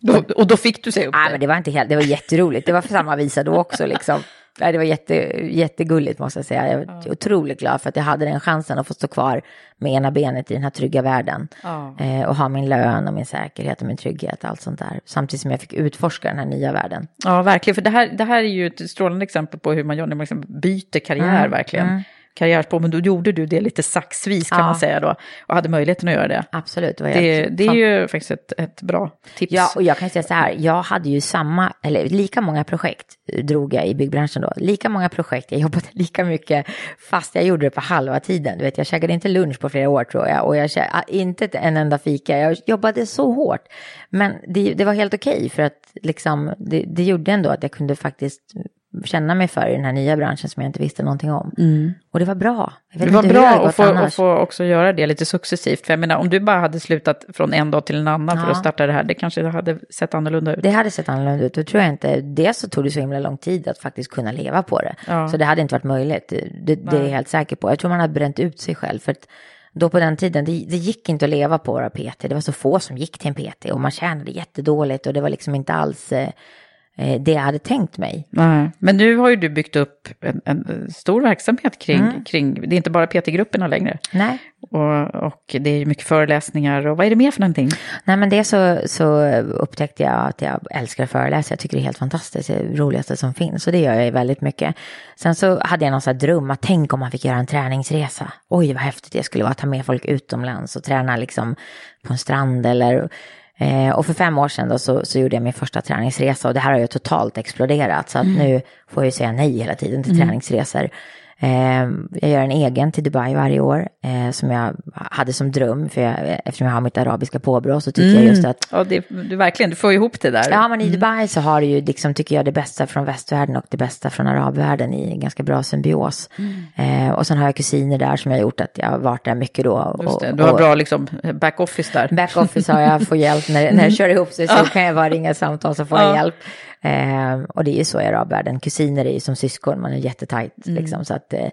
Då, och då fick du säga upp Nej, dig. men det var inte helt, det var jätteroligt. Det var för samma visa då också liksom. Nej, det var jätte, jättegulligt måste jag säga. Jag var otroligt glad för att jag hade den chansen att få stå kvar med ena benet i den här trygga världen. Ja. Eh, och ha min lön och min säkerhet och min trygghet, allt sånt där. Samtidigt som jag fick utforska den här nya världen. Ja, verkligen. För det här, det här är ju ett strålande exempel på hur man gör när man liksom byter karriär, Mm, verkligen. Karriärspår, men då gjorde du det lite saxvis kan Ja. man säga då. Och hade möjligheten att göra det. Absolut. Det, Det, det är ju faktiskt ett, ett bra tips. Ja, och jag kan säga så här, jag hade ju samma, eller lika många projekt eh, drog jag i byggbranschen då. Lika många projekt, jag jobbade lika mycket fast jag gjorde det på halva tiden. Du vet, jag käkade inte lunch på flera år tror jag och jag kä- ah, inte en enda fika. Jag jobbade så hårt. Men det, det var helt okej för att liksom, det, det gjorde ändå att jag kunde faktiskt känna mig för i den här nya branschen som jag inte visste någonting om. Och det var bra. Det var bra att få, att få också göra det lite successivt. För jag menar, om du bara hade slutat från en dag till en annan för Ja. att starta det här, det kanske hade sett annorlunda ut. Det hade sett annorlunda ut. Då tror jag inte, dels så tog det så himla lång tid att faktiskt kunna leva på det. Ja. Så det hade inte varit möjligt. Det, det är jag helt säker på. Jag tror man hade bränt ut sig själv. För att då på den tiden, det, det gick inte att leva på våra PT. Det var så få som gick till en PT och man tjänade jättedåligt och det var liksom inte alls eh, det jag hade tänkt mig. Nej. Men nu har ju du byggt upp en, en stor verksamhet kring, Mm. kring, det är inte bara PT-grupperna längre. Nej. Och, och det är ju mycket föreläsningar och vad är det mer för någonting? Nej men det så, så upptäckte jag att jag älskar att föreläsa. Jag tycker det är helt fantastiskt. Det är det roligaste som finns. Och det gör jag ju väldigt mycket. Sen så hade jag någon sån här dröm att tänk om man fick göra en träningsresa. Oj vad häftigt det skulle vara att ta med folk utomlands och träna liksom på en strand eller Eh, och för fem år sedan då så, så gjorde jag min första träningsresa och det här har ju totalt exploderat. Så att nu får jag ju säga nej hela tiden till träningsresor. Eh, jag gör en egen till Dubai varje år eh, som jag hade som dröm. För jag, eftersom jag har mitt arabiska påbrå så tycker jag just att Ja, det, du verkligen, du får ihop det där. Ja, men i Dubai så har du ju, liksom, tycker jag, det bästa från västvärlden och det bästa från arabvärlden i en ganska bra symbios. Eh, och sen har jag kusiner där som har gjort att jag har varit där mycket då. Just det. Du har och bra liksom, back-office där. Back office har jag, får hjälp när, när det kör ihop sig så kan jag bara ringa samtal så får jag Ja. hjälp. Eh, och det är ju så i arabvärlden, kusiner är ju som syskon, man är jättetajt liksom. Så att eh,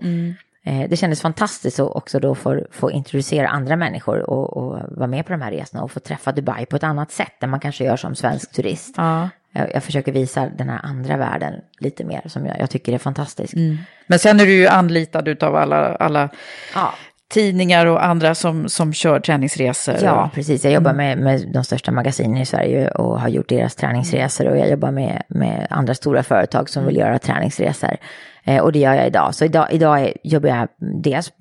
eh, det kändes fantastiskt att också då få, få introducera andra människor och, och vara med på de här resorna och få träffa Dubai på ett annat sätt än man kanske gör som svensk turist. Ja. Jag, jag försöker visa den här andra världen lite mer som jag, jag tycker är fantastisk. Men sen är du ju anlitad av alla, alla Ja. Tidningar och andra som, som kör träningsresor. Ja, precis. Jag jobbar med, med de största magasinen i Sverige och har gjort deras träningsresor. Och jag jobbar med, med andra stora företag som vill göra träningsresor. Eh, och det gör jag idag. Så idag, idag är, jobbar jag dels...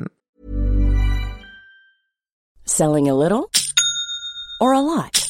Selling a little or a lot?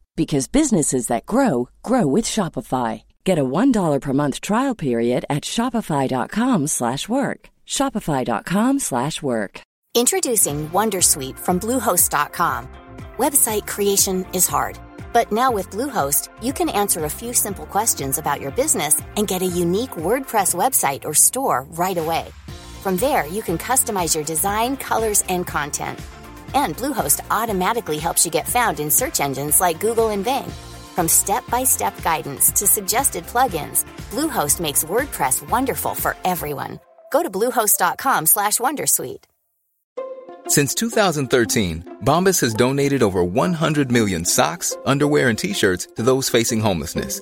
because businesses that grow grow with Shopify. Get a $1 per month trial period at shopify.com/work. shopify.com/work. Introducing Wondersuite from Bluehost.com. Website creation is hard, but now with Bluehost, you can answer a few simple questions about your business and get a unique WordPress website or store right away. From there, you can customize your design, colors, and content. And Bluehost automatically helps you get found in search engines like Google and Bing. From step-by-step guidance to suggested plugins, Bluehost makes WordPress wonderful for everyone. Go to bluehost.com/wondersuite. Since 2013, Bombas has donated over 100 million socks, underwear, and t-shirts to those facing homelessness.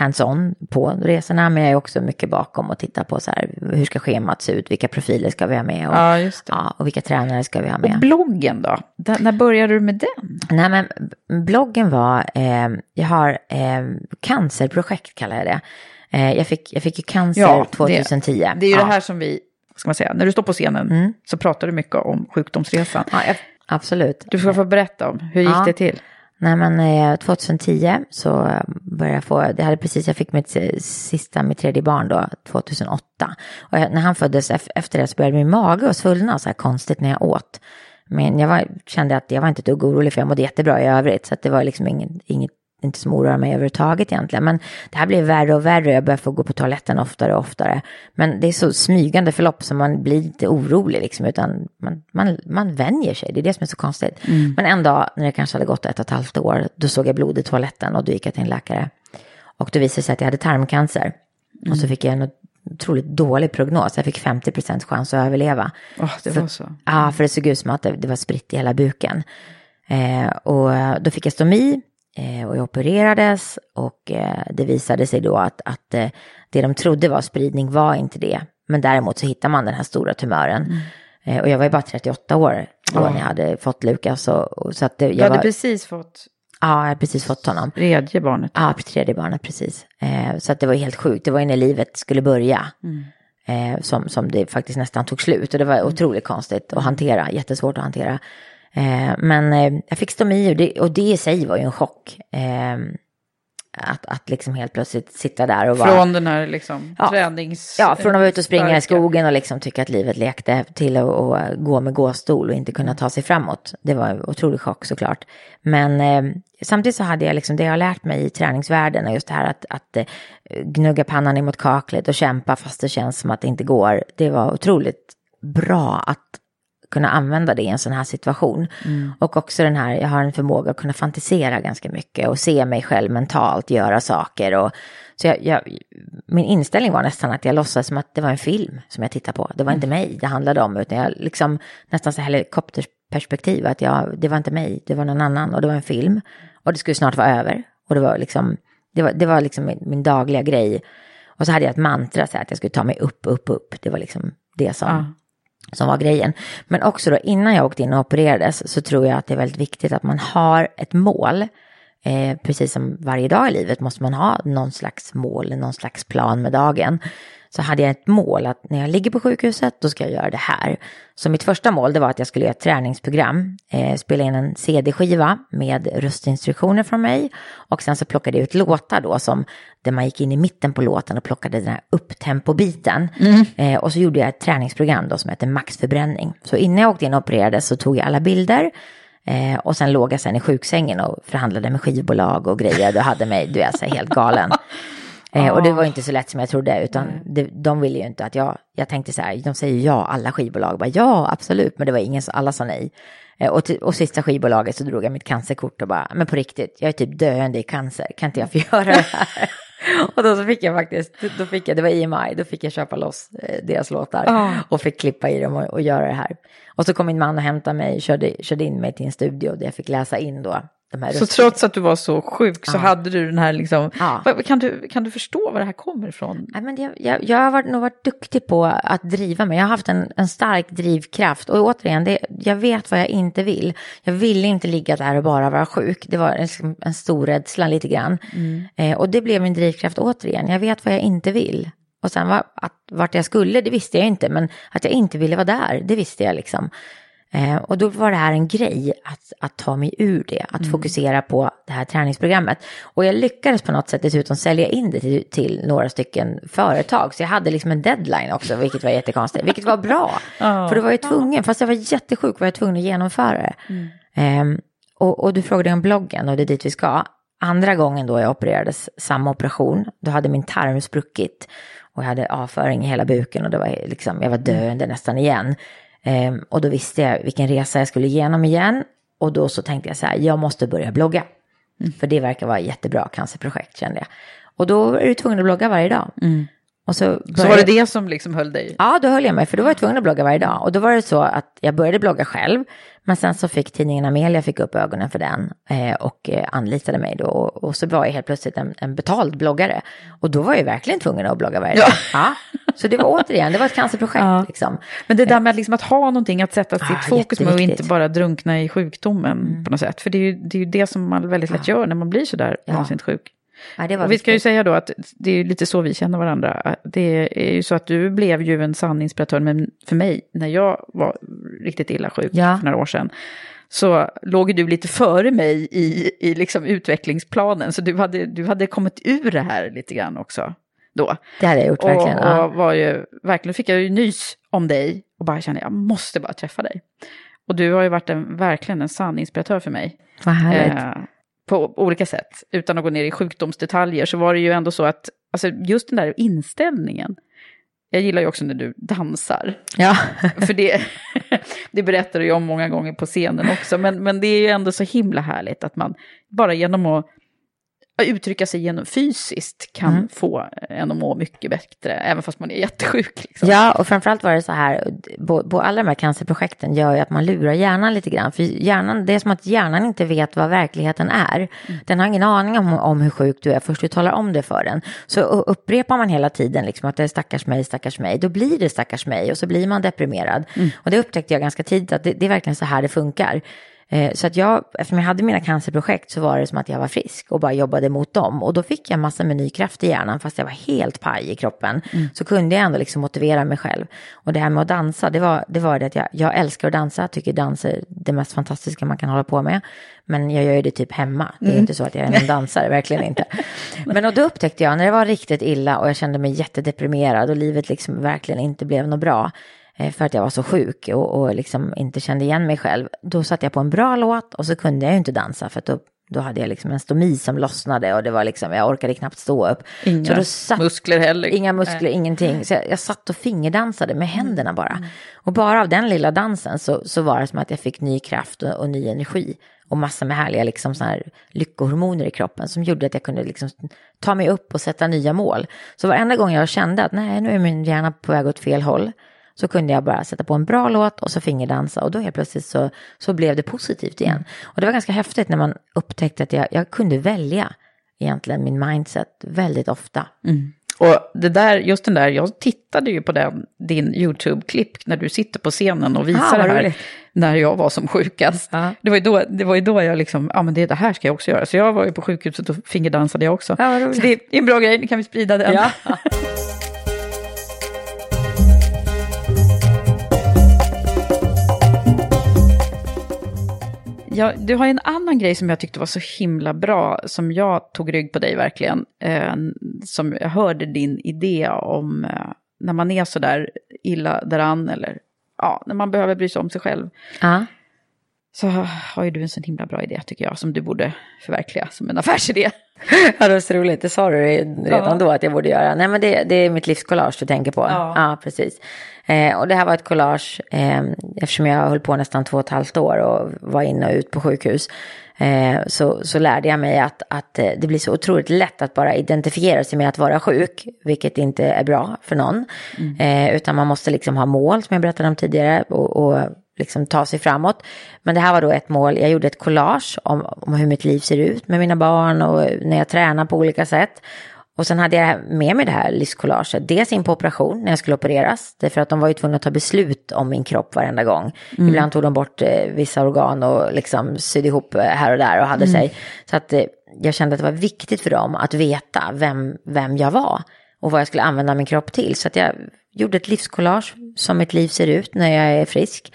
Hands-on på resorna, men jag är också mycket bakom och tittar på så här, hur ska schemat se ut, vilka profiler ska vi ha med och, Ja, ja, och vilka tränare ska vi ha med. Och bloggen då? D- när började du med den? Nej, men bloggen var, eh, jag har eh, cancerprojekt kallar jag det. Eh, jag, fick, jag fick ju cancer 2010. Det, det är ju ja. det här som vi, vad ska man säga, när du står på scenen så pratar du mycket om sjukdomsresan. Ja, jag, absolut. Du ska få berätta om, hur gick Ja. det till? Nej men 2010 så eh, började jag få, det hade precis, jag fick mitt eh, sista, mitt tredje barn då, 2008. Och när han föddes, efter det så började min mage att svullna så här konstigt när jag åt. Men jag var, kände att jag var inte ett dugg orolig för jag mådde jättebra i övrigt. Så att det var liksom inget, inget inte som oroar mig överhuvudtaget egentligen. Men det här blev värre och värre. Jag började få gå på toaletten oftare och oftare. Men det är så smygande förlopp så man blir inte orolig liksom. Utan man, man, man vänjer sig. Det är det som är så konstigt. Men en dag när det kanske hade gått ett och ett halvt år. Då såg jag blod i toaletten och då gick jag till en läkare. Och då visade det sig att jag hade tarmcancer. Och så fick jag en otroligt dålig prognos. Jag fick 50% chans att överleva. Åh, det var så. Ja, för det såg ut som att det, det var spritt i hela buken. Eh, och då fick jag stomi eh, och jag opererades och eh, det visade sig då att, att eh, det de trodde var spridning var inte det. Men däremot så hittar man den här stora tumören. Eh, och jag var ju bara 38 år då när jag hade fått Lukas. Och, och, så att det, Du jag hade var, precis fått ja, jag hade precis fått honom. tredje barnet. Ja, tredje barnet precis. Eh, så att det var helt sjukt. Det var ju när livet skulle börja. Eh, som, som det faktiskt nästan tog slut. Och det var otroligt konstigt att hantera. Jättesvårt att hantera. Eh, men eh, jag fick stomi och det, och det i sig var ju en chock. Eh, att, att liksom helt plötsligt sitta där och vara... Från den här liksom Ja. tränings... Ja, från att vara ute och springa i skogen och liksom tycka att livet lekte till att att gå med gåstol och inte kunna ta sig framåt. Det var en otrolig chock såklart. Men eh, samtidigt så hade jag liksom det jag har lärt mig i träningsvärlden och just det här att, att eh, gnugga pannan emot kaklet och kämpa fast det känns som att det inte går. Det var otroligt bra att kunna använda det i en sån här situation. Och också den här, jag har en förmåga att kunna fantisera ganska mycket och se mig själv mentalt göra saker. Och, så jag, jag, min inställning var nästan att jag låtsades som att det var en film som jag tittade på. Det var inte mig det handlade om, utan jag liksom nästan så helikopterperspektiv, att jag, det var inte mig, det var någon annan och det var en film. Och det skulle snart vara över. Och det var liksom, det var, det var liksom min, min dagliga grej. Och så hade jag ett mantra, så här, att jag skulle ta mig upp, upp, upp. Det var liksom det som, som var grejen. Men också då innan jag åkte in och opererades så tror jag att det är väldigt viktigt att man har ett mål Eh, precis som varje dag i livet måste man ha någon slags mål, någon slags plan med dagen. Så hade jag ett mål att när jag ligger på sjukhuset då ska jag göra det här. Så mitt första mål det var att jag skulle göra ett träningsprogram, eh, spela in en CD-skiva med röstinstruktioner från mig och sen så plockade jag ut låtar då som där man gick in i mitten på låten och plockade den här upptempo-biten. Mm. Eh, och så gjorde jag ett träningsprogram då som heter maxförbränning. Så innan jag åkte in och opererades så tog jag alla bilder Eh, och sen låg jag sen i sjuksängen och förhandlade med skivbolag och grejer och hade mig, du är så helt galen. Eh, och det var inte så lätt som jag trodde, utan det, de ville ju inte att jag, jag tänkte så här, de säger ja, alla skivbolag, bara, ja absolut, men det var ingen, alla sa nej. Eh, och, till, och sista skivbolaget så drog jag mitt cancerkort och bara, men på riktigt, jag är typ döende i cancer, kan inte jag få göra det här? och då så fick jag faktiskt, då fick jag, det var EMI, då fick jag köpa loss eh, deras låtar Ah. och fick klippa i dem och, och göra det här. Och så kom min man och hämtade mig, körde, körde in mig till en studio där jag fick läsa in då Så trots att du var så sjuk så Ja. hade du den här liksom, Ja. Kan, du, kan du förstå var det här kommer ifrån? Nej, men jag, jag, jag har varit, nog varit duktig på att driva mig. Jag har haft en, en stark drivkraft. Och återigen, det, jag vet vad jag inte vill. Jag ville inte ligga där och bara vara sjuk. Det var en, en stor rädsla lite grann. Eh, och det blev min drivkraft återigen. Jag vet vad jag inte vill. Och sen var, att, vart jag skulle, det visste jag inte. Men att jag inte ville vara där, det visste jag liksom. Eh, och då var det här en grej att, att ta mig ur det, att fokusera på det här träningsprogrammet. Och jag lyckades på något sätt dessutom sälja in det till, till några stycken företag. Så jag hade liksom en deadline också, vilket var jättekonstigt, vilket var bra. För då var jag tvungen, fast jag var jättesjuk var jag tvungen att genomföra det. Ehm, och, och du frågade om bloggen och det är dit vi ska. Andra gången då jag opererades, samma operation, då hade min tarm spruckit. Och jag hade avföring i hela buken och det var liksom, jag var döende nästan igen. Ehm, och då visste jag vilken resa jag skulle igenom igen. Och då så tänkte jag så här, jag måste börja blogga. För det verkar vara ett jättebra cancerprojekt kände jag. Och då är du tvungen att blogga varje dag. Och så, Så började- var det det som liksom höll dig? Ja, då höll jag mig, för då var jag tvungen att blogga varje dag. Och då var det så att jag började blogga själv, men sen så fick tidningen Amelia fick upp ögonen för den eh, och eh, anlitade mig då. Och, och så var jag helt plötsligt en, en betald bloggare. Och då var jag verkligen tvungen att blogga varje dag. Ja. Så det var återigen, det var ett cancerprojekt Ja. liksom. Men det där med att, liksom att ha någonting att sätta sitt Ah, fokus med och inte bara drunkna i sjukdomen på något sätt. För det är ju det, är ju det som man väldigt lätt gör när man blir sådär Ja. vansinnigt sjuk. Ja, Och vi ska ju säga då att det är lite så vi känner varandra. Det är ju så att du blev ju en sann inspiratör men för mig när jag var riktigt illa sjuk Ja. för några år sedan. Så låg du lite före mig i, i liksom utvecklingsplanen. Så du hade, du hade kommit ur det här lite grann också då. Det hade jag gjort Och, verkligen. ja. och var ju, verkligen fick jag ju nys om dig och bara kände jag måste bara träffa dig. Och du har ju varit en, verkligen en sann inspiratör för mig. Vad härligt. Eh, på olika sätt. Utan att gå ner i sjukdomsdetaljer så var det ju ändå så att, alltså just den där inställningen. Jag gillar ju också när du dansar. Ja. För det, det berättar du ju om många gånger på scenen också. Men, men det är ju ändå så himla härligt att man bara genom att uttrycka sig genom fysiskt kan Mm. få en att må mycket bättre. Även fast man är jättesjuk. Liksom. Ja, och framförallt var det så här, på, alla de här cancerprojekten gör ju att man lurar hjärnan lite grann. För hjärnan, det är som att hjärnan inte vet vad verkligheten är. Den har ingen aning om, om hur sjuk du är först du talar om det för den. Så upprepar man hela tiden liksom att det är stackars mig, stackars mig, då blir det stackars mig och så blir man deprimerad. Och det upptäckte jag ganska tidigt att det, det är verkligen så här det funkar. Eh, Så att jag, eftersom jag hade mina cancerprojekt så var det som att jag var frisk och bara jobbade mot dem. Och då fick jag massor med ny kraft i hjärnan fast jag var helt paj i kroppen. Så kunde jag ändå liksom motivera mig själv. Och det här med att dansa, det var det, var det att jag, jag älskar att dansa, tycker dans är det mest fantastiska man kan hålla på med. Men jag gör ju det typ hemma, det är inte så att jag är en dansare, verkligen inte. Men och då upptäckte jag när det var riktigt illa och jag kände mig jättedeprimerad och livet liksom verkligen inte blev något bra för att jag var så sjuk och, och liksom inte kände igen mig själv. Då satte jag på en bra låt och så kunde jag ju inte dansa för att då, då hade jag liksom en stomi som lossnade och det var liksom, jag orkade knappt stå upp. Inga satt, muskler heller. Inga muskler, ingenting. Så jag, jag satt och fingerdansade med händerna bara. Och bara av den lilla dansen så, så var det som att jag fick ny kraft och, och ny energi. Och massor med härliga liksom, så här, lyckohormoner i kroppen som gjorde att jag kunde liksom, ta mig upp och sätta nya mål. Så varenda gång jag kände att nej, nu är min hjärna på väg åt fel håll så kunde jag bara sätta på en bra låt och så fingerdansa och då helt plötsligt så, så blev det positivt igen. Och det var ganska häftigt när man upptäckte att jag, jag kunde välja egentligen min mindset väldigt ofta. Och det där, just den där, jag tittade ju på den, din YouTube-klipp när du sitter på scenen och visar Ah, det här. roligt. När jag var som sjukast. Ja. Det, var ju då, det var ju då jag liksom, ja men det, det här ska jag också göra. Så jag var ju på sjukhuset och fingerdansade jag också. Roligt. så det är en bra grej, nu kan vi sprida den. Ja. Ja, du har en annan grej som jag tyckte var så himla bra, som jag tog rygg på dig verkligen. Eh, som jag hörde din idé om eh, när man är så där illa däran eller ja, när man behöver bry sig om sig själv. Ja. Så har ju du en sån himla bra idé tycker jag, som du borde förverkliga som en affärsidé. Ja, det var så roligt. Det sa du redan Ja. då att jag borde göra. Nej, men det, det är mitt livscollage du tänker på. Ja. precis. Eh, och det här var ett collage eh, eftersom jag höll på nästan två och ett halvt år och var in och ut på sjukhus. Eh, så, så lärde jag mig att, att eh, det blir så otroligt lätt att bara identifiera sig med att vara sjuk, vilket inte är bra för någon. Eh, utan man måste liksom ha mål, som jag berättade om tidigare, och, och liksom ta sig framåt. Men det här var då ett mål, jag gjorde ett collage om, om hur mitt liv ser ut med mina barn och när jag tränar på olika sätt. Och sen hade jag med mig det här livskollaget, dels in på operation när jag skulle opereras, därför att de var ju tvungna att ta beslut om min kropp varenda gång. Ibland tog de bort eh, vissa organ och liksom sydde ihop eh, här och där och hade sig. Så att eh, jag kände att det var viktigt för dem att veta vem, vem jag var och vad jag skulle använda min kropp till. Så att jag gjorde ett livskollage som mitt liv ser ut när jag är frisk.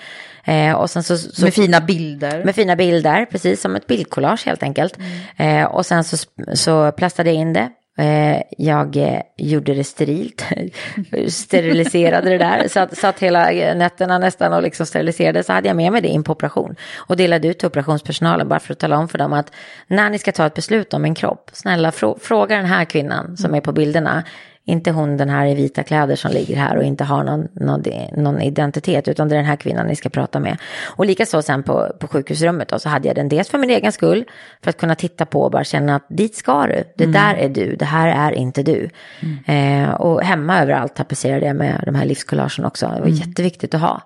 Eh, och sen så, så Med fina bilder. med fina bilder, precis som ett bildkollage helt enkelt. Eh, och sen så, så plastade jag in det. Eh, jag eh, gjorde det sterilt, steriliserade det där, satt, satt hela nätterna nästan och liksom steriliserade. Så hade jag med mig det in på operation och delade ut till operationspersonalen bara för att tala om för dem att när ni ska ta ett beslut om en kropp, snälla frå, fråga den här kvinnan som är på bilderna. Inte hon den här i vita kläder som ligger här och inte har någon, någon, någon identitet, utan det är den här kvinnan ni ska prata med. Och likaså sen på, på sjukhusrummet då, så hade jag den dels för min egen skull, för att kunna titta på och bara känna att dit ska du, det där är du, det här är inte du. Eh, och hemma överallt tapetserade jag med de här livskollagen också, det var jätteviktigt att ha.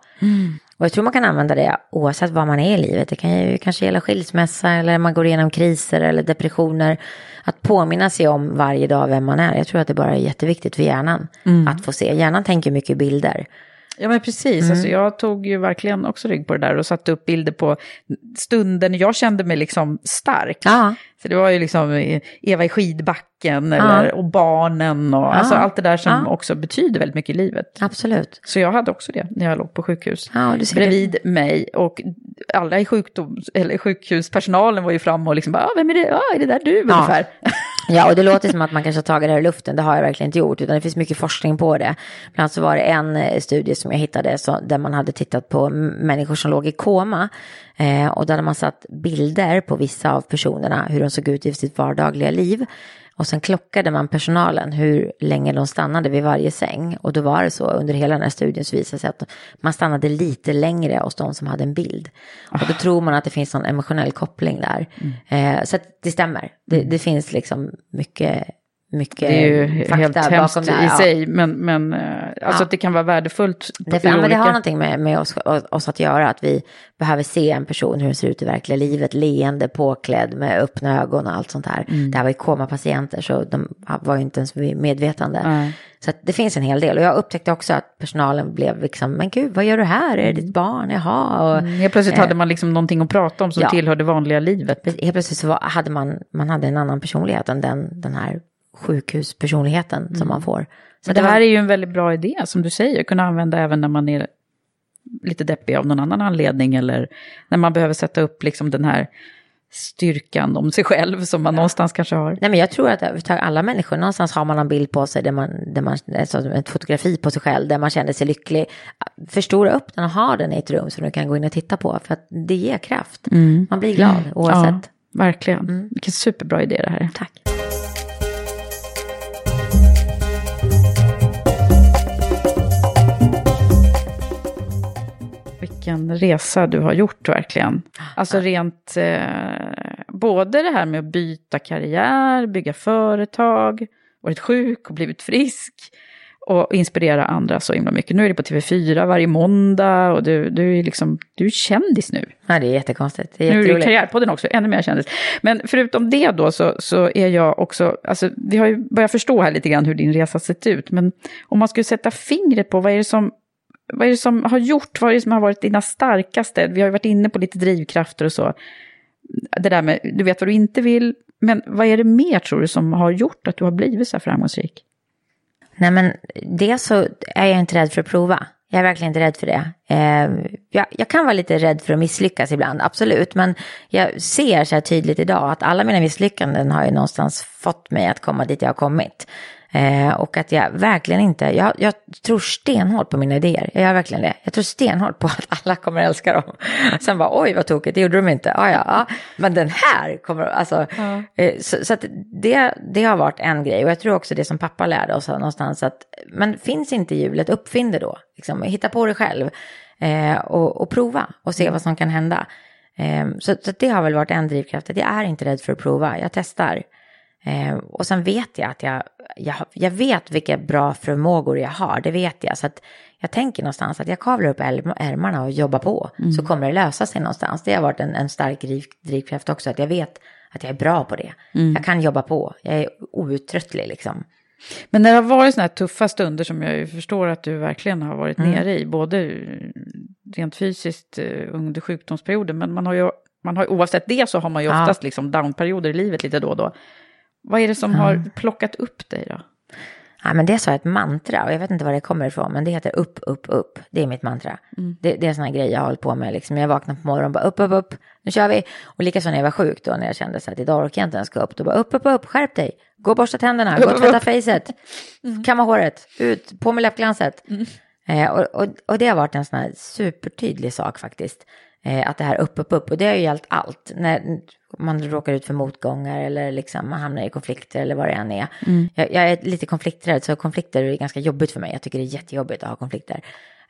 Och jag tror man kan använda det oavsett vad man är i livet. Det kan ju kanske gälla skilsmässa eller man går igenom kriser eller depressioner. Att påminna sig om varje dag vem man är. Jag tror att det bara är jätteviktigt för hjärnan att få se. Hjärnan tänker mycket bilder. Ja men precis, alltså, jag tog ju verkligen också rygg på det där och satte upp bilder på stunden jag kände mig liksom stark. Ja. Så det var ju liksom Eva i skidbacken eller, och barnen och alltså allt det där som också betyder väldigt mycket i livet. Absolut. Så jag hade också det när jag låg på sjukhus. Och du ser Bredvid mig och alla i sjukdoms, eller sjukhuspersonalen var ju framme och liksom bara, ah, vem är det? Ja, är det där du ungefär? Ja, och det låter som att man kanske har tagit det här i luften. Det har jag verkligen inte gjort, utan det finns mycket forskning på det. Bland annat så var det en eh, studie som jag hittade så, där man hade tittat på människor som låg i koma. Eh, och där hade man satt bilder på vissa av personerna, hur de såg ut i sitt vardagliga liv. Och sen klockade man personalen hur länge de stannade vid varje säng. Och då var det så under hela den här studien så visade sig att man stannade lite längre hos de som hade en bild. Och då tror man att det finns någon emotionell koppling där. Eh, så det stämmer. Det, det finns liksom mycket, mycket Det är ju fakta helt bakom hemskt det i Ja. sig, men, men eh, alltså Ja. att det kan vara värdefullt. Det, ja, men det olika- har någonting med, med oss, oss att göra, att vi behöver se en person, hur den ser ut i verkliga livet, leende, påklädd med öppna ögon och allt sånt här. Mm. Det här var ju komapatienter, så de var ju inte ens medvetande. Nej. Så det finns en hel del. Och jag upptäckte också att personalen blev liksom, men gud, vad gör du här? Är det ditt barn? Jaha. Och, Mm, Helt plötsligt hade man liksom någonting att prata om som ja. tillhör det vanliga livet. Helt plötsligt så var, hade man, man hade en annan personlighet än den, den här sjukhuspersonligheten som man får. Så Mm. Men det var- här är ju en väldigt bra idé, som du säger, kunna använda även när man är lite deppig av någon annan anledning eller när man behöver sätta upp liksom den här styrkan om sig själv som man någonstans kanske har. Nej men jag tror att överhuvudtaget alla människor, någonstans har man en bild på sig där man, där man alltså ett fotografi på sig själv, där man känner sig lycklig. Förstora upp den och ha den i ett rum som du kan gå in och titta på, för att det ger kraft. Man blir glad oavsett. Ja, verkligen. Vilken superbra idé det här är. Tack. Vilken resa du har gjort verkligen. Alltså rent, eh, både det här med att byta karriär, bygga företag, varit sjuk och blivit frisk. och inspirera andra så himla mycket. Nu är det på TV4 varje måndag och du, du är liksom, du är kändis nu. Ja, det är jättekonstigt. Det är Nu är du i. Karriärpodden också, ännu mer kändis. Men förutom det då så, så är jag också, alltså vi har ju börjat förstå här lite grann hur din resa sett ut. Men om man skulle sätta fingret på vad är det som, vad är det som har gjort, vad är det som har varit dina starkaste? Vi har ju varit inne på lite drivkrafter och så. Det där med, du vet vad du inte vill, men vad är det mer tror du som har gjort att du har blivit så här framgångsrik? Nej, men dels så är jag inte rädd för att prova. Jag är verkligen inte rädd för det. Eh, jag, jag kan vara lite rädd för att misslyckas ibland, absolut. Men jag ser så här tydligt idag att alla mina misslyckanden har ju någonstans fått mig att komma dit jag har kommit. Eh, och att jag verkligen inte, jag, jag tror stenhårt på mina idéer. Jag gör verkligen det. Jag tror stenhårt på att alla kommer älska dem. Sen bara, oj vad tokigt, det gjorde de inte. Ah, ja, ja. Men den här kommer, alltså. Eh, så så det, det har varit en grej. Och jag tror också det som pappa lärde oss någonstans att, men finns inte hjulet, uppfinn det då. Liksom, hitta på det själv. Eh, och, och prova och se vad som kan hända. Eh, så, så det har väl varit en drivkraft, att jag är inte rädd för att prova, jag testar. Eh, och sen vet jag att jag, jag, jag vet vilka bra förmågor jag har, det vet jag. Så att jag tänker någonstans att jag kavlar upp ärm- ärmarna och jobbar på, så kommer det lösa sig någonstans. Det har varit en, en stark driv, drivkraft också, att jag vet att jag är bra på det. Jag kan jobba på, jag är outtröttlig liksom. Men när det har varit sådana här tuffa stunder som jag förstår att du verkligen har varit nere i, både rent fysiskt eh, under sjukdomsperioden, men man har ju, man har, oavsett det så har man ju Ja. oftast liksom downperioder i livet lite då och då. Vad är det som har plockat upp dig då? Ja, men det sa jag ett mantra och jag vet inte var det kommer ifrån, men det heter upp, upp, upp. Det är mitt mantra. Det, det är en sån här grej jag har hållit på med. Liksom. Jag vaknar på morgonen och bara upp, upp, upp, nu kör vi. Och likaså när jag var sjuk då, när jag kände så att idag orkar jag inte ens gå upp, då bara upp, upp, upp, skärp dig. Gå och borsta tänderna, gå och tvätta facet, kamma håret, ut, på med läppglanset. Eh, och, och, och det har varit en sån här supertydlig sak faktiskt. Eh, att det här upp, upp, upp. Och det har ju gällt allt. När man råkar ut för motgångar eller liksom man hamnar i konflikter eller vad det än är. Jag, jag är lite konflikträdd, så konflikter är ganska jobbigt för mig. Jag tycker det är jättejobbigt att ha konflikter.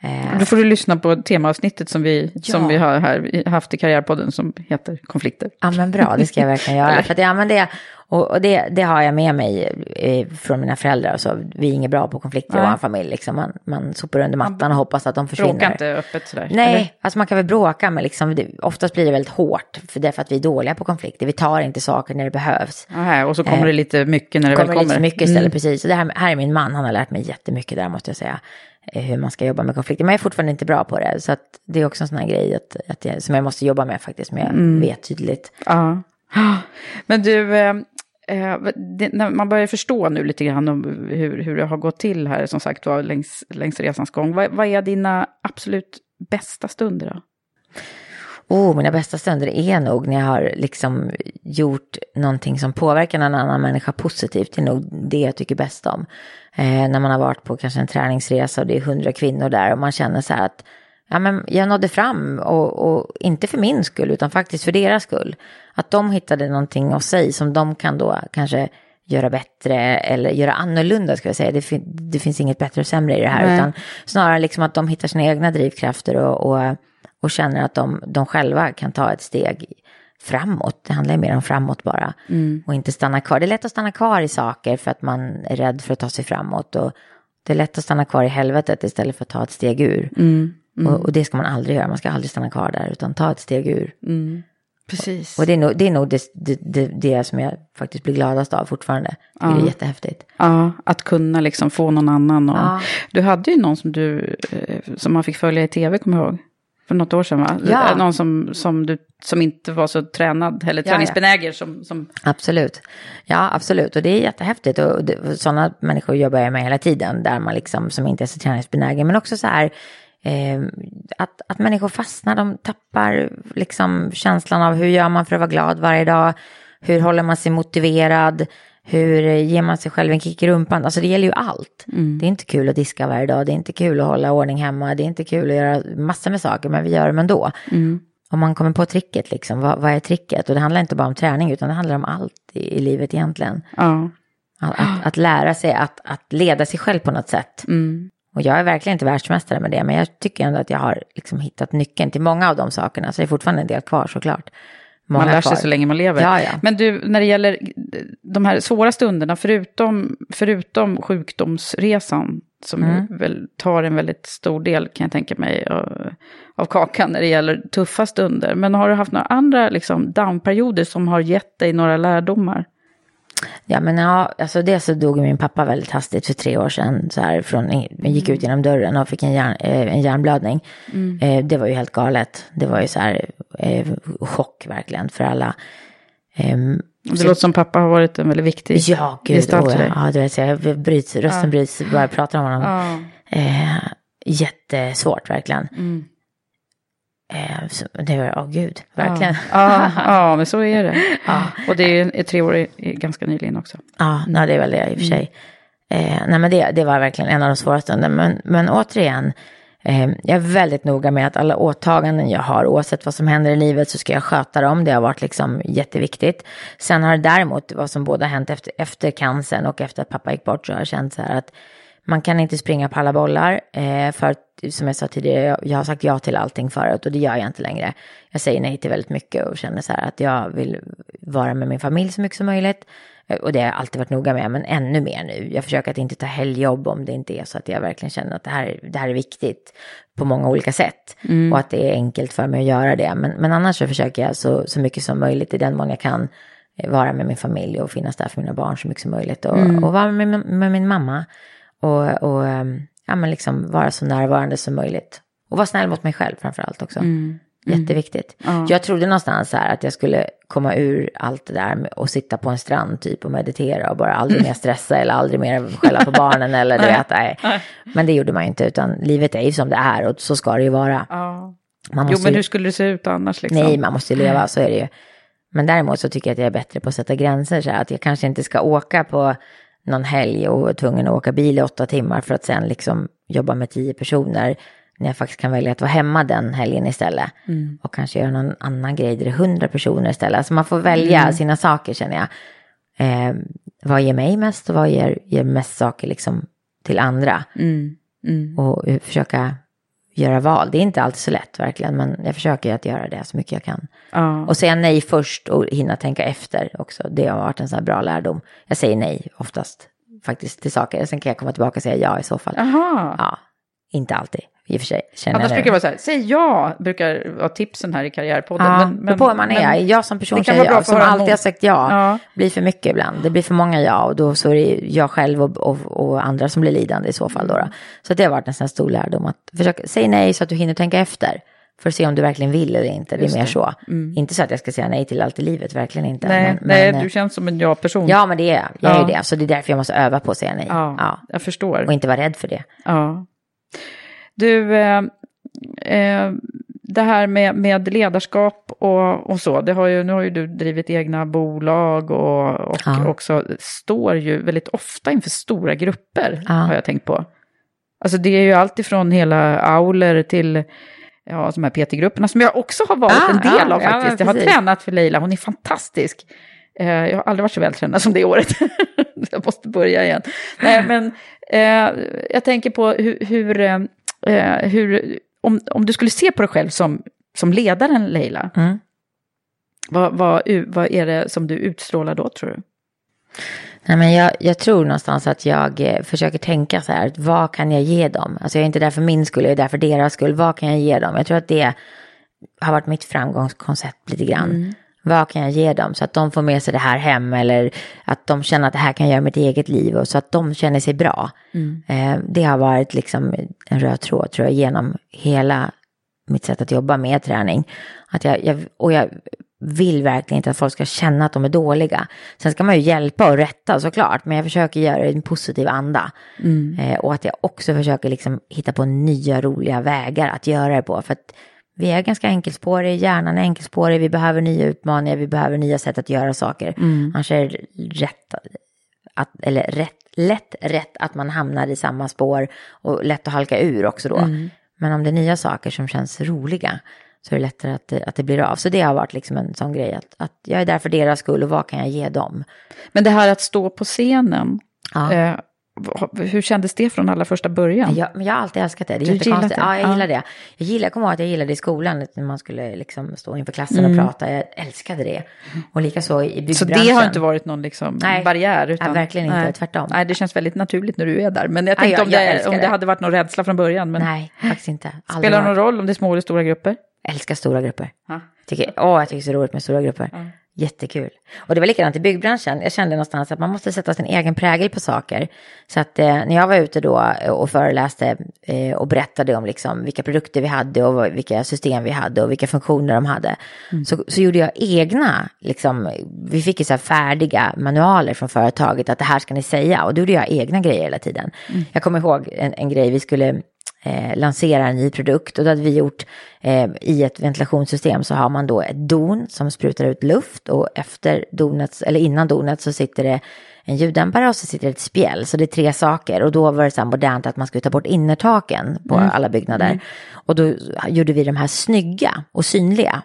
Eh, Då får du lyssna på temaavsnittet som vi, Ja. som vi har här, haft i Karriärpodden som heter Konflikter. Ja men bra, det ska jag verkligen göra. För att, ja, men det, och, och det, det har jag med mig eh, från mina föräldrar. Så vi är inget bra på konflikter i Nej. vår familj. Liksom. Man, man sopar under mattan och hoppas att de försvinner. Bråka inte öppet sådär. Nej, eller? alltså man kan väl bråka, men liksom, det, oftast blir det väldigt hårt. För det är för att vi är dåliga på konflikter. Vi tar inte saker när det behövs. Aha, och så kommer Eh, det lite mycket när det kommer väl kommer. lite för mycket istället, Mm. precis. Så det här, här är min man, han har lärt mig jättemycket där måste jag säga. Eh, Hur man ska jobba med konflikter. Men jag är fortfarande inte bra på det. Så att det är också en sån här grej att, att jag, som jag måste jobba med faktiskt. Men jag Mm. vet tydligt. Ja. Men du, eh, eh, det, när man börjar förstå nu lite grann om hur, hur det har gått till här, som sagt var, längs, längs resans gång. Vad, vad är dina absolut bästa stunder då? Oh, mina bästa stunder är nog när jag har liksom gjort någonting som påverkar någon annan människa positivt. Det är nog det jag tycker bäst om. Eh, när man har varit på kanske en träningsresa och det är hundra kvinnor där och man känner så här att ja, men jag nådde fram och, och inte för min skull utan faktiskt för deras skull. Att de hittade någonting hos sig som de kan då kanske göra bättre eller göra annorlunda ska jag säga. Det, fin- det finns inget bättre och sämre i det här Nej. utan snarare liksom att de hittar sina egna drivkrafter och, och, och känner att de, de själva kan ta ett steg framåt. Det handlar ju mer om framåt bara. Och inte stanna kvar. Det är lätt att stanna kvar i saker för att man är rädd för att ta sig framåt. Och det är lätt att stanna kvar i helvetet istället för att ta ett steg ur. Och, och det ska man aldrig göra. Man ska aldrig stanna kvar där utan ta ett steg ur. Precis. Och det är nog det, är nog det, det, det, som jag faktiskt blir gladast av fortfarande. Tycker Det är jättehäftigt. Ja, att kunna liksom få någon annan. Och... Ja. Du hade ju någon som du, eh, som man fick följa i tv, kommer jag ihåg. För något år sedan va? Ja. Någon som, som, du, som inte var så tränad, eller Ja, träningsbenägen som, som Absolut. Ja, absolut. Och det är jättehäftigt. Och det, sådana människor jobbar jag med hela tiden. Där man liksom, som inte är så träningsbenägen. Men också så här, eh, att, att människor fastnar. De tappar liksom känslan av hur gör man för att vara glad varje dag. Hur håller man sig motiverad. Hur eh, ger man sig själv en kick i rumpan? Alltså det gäller ju allt. Det är inte kul att diska varje dag. Det är inte kul att hålla ordning hemma. Det är inte kul att göra massor med saker. Men vi gör dem ändå. Om man kommer på tricket, liksom, vad, vad är tricket? Och det handlar inte bara om träning, utan det handlar om allt i, i livet egentligen. ja. Att, att, att lära sig att, att leda sig själv på något sätt. Och jag är verkligen inte världsmästare med det, men jag tycker ändå att jag har liksom hittat nyckeln till många av de sakerna. Så det är fortfarande en del kvar såklart. Många Man lär sig kvar. så länge man lever. Ja, ja. Men du, när det gäller de här svåra stunderna, förutom, förutom sjukdomsresan, som Mm. väl tar en väldigt stor del, kan jag tänka mig, av, av kakan när det gäller tuffa stunder. Men har du haft några andra liksom, downperioder som har gett dig några lärdomar? Ja, men ja, alltså det så dog min pappa väldigt hastigt för tre år sedan. Så här, från, gick ut genom dörren och fick en, hjärn, eh, en hjärnblödning. Eh, det var ju helt galet. Det var ju så här eh, chock verkligen för alla. Ehm, Det så- låter som pappa har varit en väldigt viktig Ja, gud. gestalt Oh, för dig. ja, du vet, jag bryts, rösten bryts bara jag pratar om honom. Ja. Eh, jättesvårt verkligen. Mm. Eh, det var, åh gud, verkligen. Ja, ja, men så är det. Ja. Och det är, är tre år ganska nyligen också. Ja, nej, det är väl det i och för sig. Eh, nej, men det, det var verkligen en av de svåra stunderna. Men, men återigen, eh, jag är väldigt noga med att alla åtaganden jag har, oavsett vad som händer i livet, så ska jag sköta dem. Det har varit liksom jätteviktigt. Sen har det däremot, vad som både har hänt efter, efter cancern och efter att pappa gick bort, så har jag känt så här att man kan inte springa på alla bollar. Eh, för som jag sa tidigare, jag, jag har sagt ja till allting förut och det gör jag inte längre. Jag säger nej till väldigt mycket och känner så här att jag vill vara med min familj så mycket som möjligt. Eh, Och det har jag alltid varit noga med, men ännu mer nu. Jag försöker att inte ta helgjobb om det inte är så att jag verkligen känner att det här, det här är viktigt på många olika sätt. Och att det är enkelt för mig att göra det. Men, men annars så försöker jag så, så mycket som möjligt i den mån jag kan eh, vara med min familj och finnas där för mina barn så mycket som möjligt. Och, och vara med, med min mamma. Och, och ehm, ja, men liksom vara så närvarande som möjligt. Och vara snäll mot mig själv framför allt också. Jätteviktigt. Jag trodde någonstans så här att jag skulle komma ur allt det där och sitta på en strand typ och meditera och bara aldrig mer stressa eller aldrig mer skälla på barnen eller du vet, nej. Men det gjorde man ju inte utan livet är ju som det är och så ska det ju vara. Ja. Man Jo, måste men ju- hur skulle det se ut annars? Liksom? Nej, man måste ju leva, så är det ju. Men däremot så tycker jag att jag är bättre på att sätta gränser. Så här, att jag kanske inte ska åka på någon helg och är tvungen att åka bil i åtta timmar för att sen liksom jobba med tio personer. När jag faktiskt kan välja att vara hemma den helgen istället. Och kanske göra någon annan grej där det är hundra personer istället. Alltså man får välja sina saker känner jag. Eh, vad ger mig mest och vad ger, ger mest saker liksom till andra. Mm. Mm. Och försöka göra val. Det är inte alltid så lätt verkligen, men jag försöker att göra det så mycket jag kan. Ja. Och säga nej först och hinna tänka efter också. Det har varit en sån här bra lärdom. Jag säger nej oftast faktiskt till saker. Sen kan jag komma tillbaka och säga ja i så fall. Jaha. Ja, inte alltid i och för sig. Känner Annars brukar det vara så här, säg ja, brukar vara tipsen här i Karriärpodden. Ja, men, men, på vem man är. men- jag som person det kan säger vara bra ja, som alltid har sagt ja. Ja. blir för mycket ibland. Det blir för många ja och då så är det jag själv och, och, och andra som blir lidande i så fall. Då, då. Så det har varit här stor lärdom att försöka, säg nej så att du hinner tänka efter. För att se om du verkligen vill eller inte. Det är mer så. Inte så att jag ska säga nej till allt i livet, verkligen inte. Nej, Men- nej men, eh, du känns som en ja-person. Ja, men det är jag. Jag är Ja. ju det. Så det är därför jag måste öva på att säga nej. Ja, Ja. jag förstår. Och inte vara rädd för det. Ja. Du, eh, eh, det här med, med ledarskap och, och så, det har ju, nu har ju du drivit egna bolag och, och Ja. också står ju väldigt ofta inför stora grupper, Ja. har jag tänkt på. Alltså det är ju allt ifrån hela auler till ja, de här PT-grupperna som jag också har varit Ah, en del ja, av ja, faktiskt. men jag har tränat för Leila, hon är fantastisk. Eh, jag har aldrig varit så vältränad som det året. jag måste börja igen. Nej, men eh, jag tänker på hur, hur, eh, hur om, om du skulle se på dig själv som, som ledaren Leila, Mm. vad, vad, vad är det som du utstrålar då tror du? Nej, men jag, jag tror någonstans att jag eh, försöker tänka så här, vad kan jag ge dem? Alltså jag är inte där för min skull, jag är där för deras skull. Vad kan jag ge dem? Jag tror att det har varit mitt framgångskoncept lite grann. Vad kan jag ge dem så att de får med sig det här hem eller att de känner att det här kan jag göra mitt eget liv och så att de känner sig bra. Eh, det har varit liksom en röd tråd tror jag genom hela mitt sätt att jobba med träning. Att jag, jag, och jag vill verkligen inte att folk ska känna att de är dåliga. Sen ska man ju hjälpa och rätta såklart, men jag försöker göra det i en positiv anda. Eh, och att jag också försöker liksom hitta på nya roliga vägar att göra det på. För att vi är ganska enkelspåriga, hjärnan är enkelspårig, vi behöver nya utmaningar, vi behöver nya sätt att göra saker. Annars är det rätt att, eller rätt, lätt rätt att man hamnar i samma spår och lätt att halka ur också då. Men om det är nya saker som känns roliga så är det lättare att det, att det blir av. Så det har varit liksom en sån grej att, att jag är där för deras skull och vad kan jag ge dem? Men det här att stå på scenen, Ja. eh, hur kändes det från allra första början? Ja, men jag har alltid älskat det. Det är jättekonstigt. det? Ja, jag Ja. gillar det. Jag, gillar, jag kommer ihåg att jag gillade det i skolan, när man skulle liksom stå inför klassen Mm. och prata. Jag älskade det. Och likaså i Så byggbranschen. det har inte varit någon liksom Nej. barriär? Utan, Nej, verkligen inte. nej. Tvärtom. Nej, det känns väldigt naturligt när du är där. Men jag Ja, tänkte jag- om, jag det, om det hade varit någon rädsla från början. Men Nej, faktiskt inte. Aldrig spelar det någon roll om det är små eller stora grupper? älskar stora grupper. Ja. Tycker, åh, jag tycker det är så roligt med stora grupper. Jättekul. Och det var likadant i byggbranschen. Jag kände någonstans att man måste sätta sin egen prägel på saker. Så att eh, när jag var ute då och föreläste eh, och berättade om liksom vilka produkter vi hade och vilka system vi hade och vilka funktioner de hade. Så, så gjorde jag egna, liksom, vi fick ju så här färdiga manualer från företaget att det här ska ni säga. Och då gjorde jag egna grejer hela tiden. Jag kommer ihåg en, en grej, vi skulle eh, lansera en ny produkt och då hade vi gjort eh, i ett ventilationssystem så har man då ett don som sprutar ut luft och efter donet, eller innan donet så sitter det en ljuddämpare och så sitter det ett spjäll. Så det är tre saker och då var det så här modernt att man skulle ta bort innertaken på alla byggnader. Och då gjorde vi de här snygga och synliga.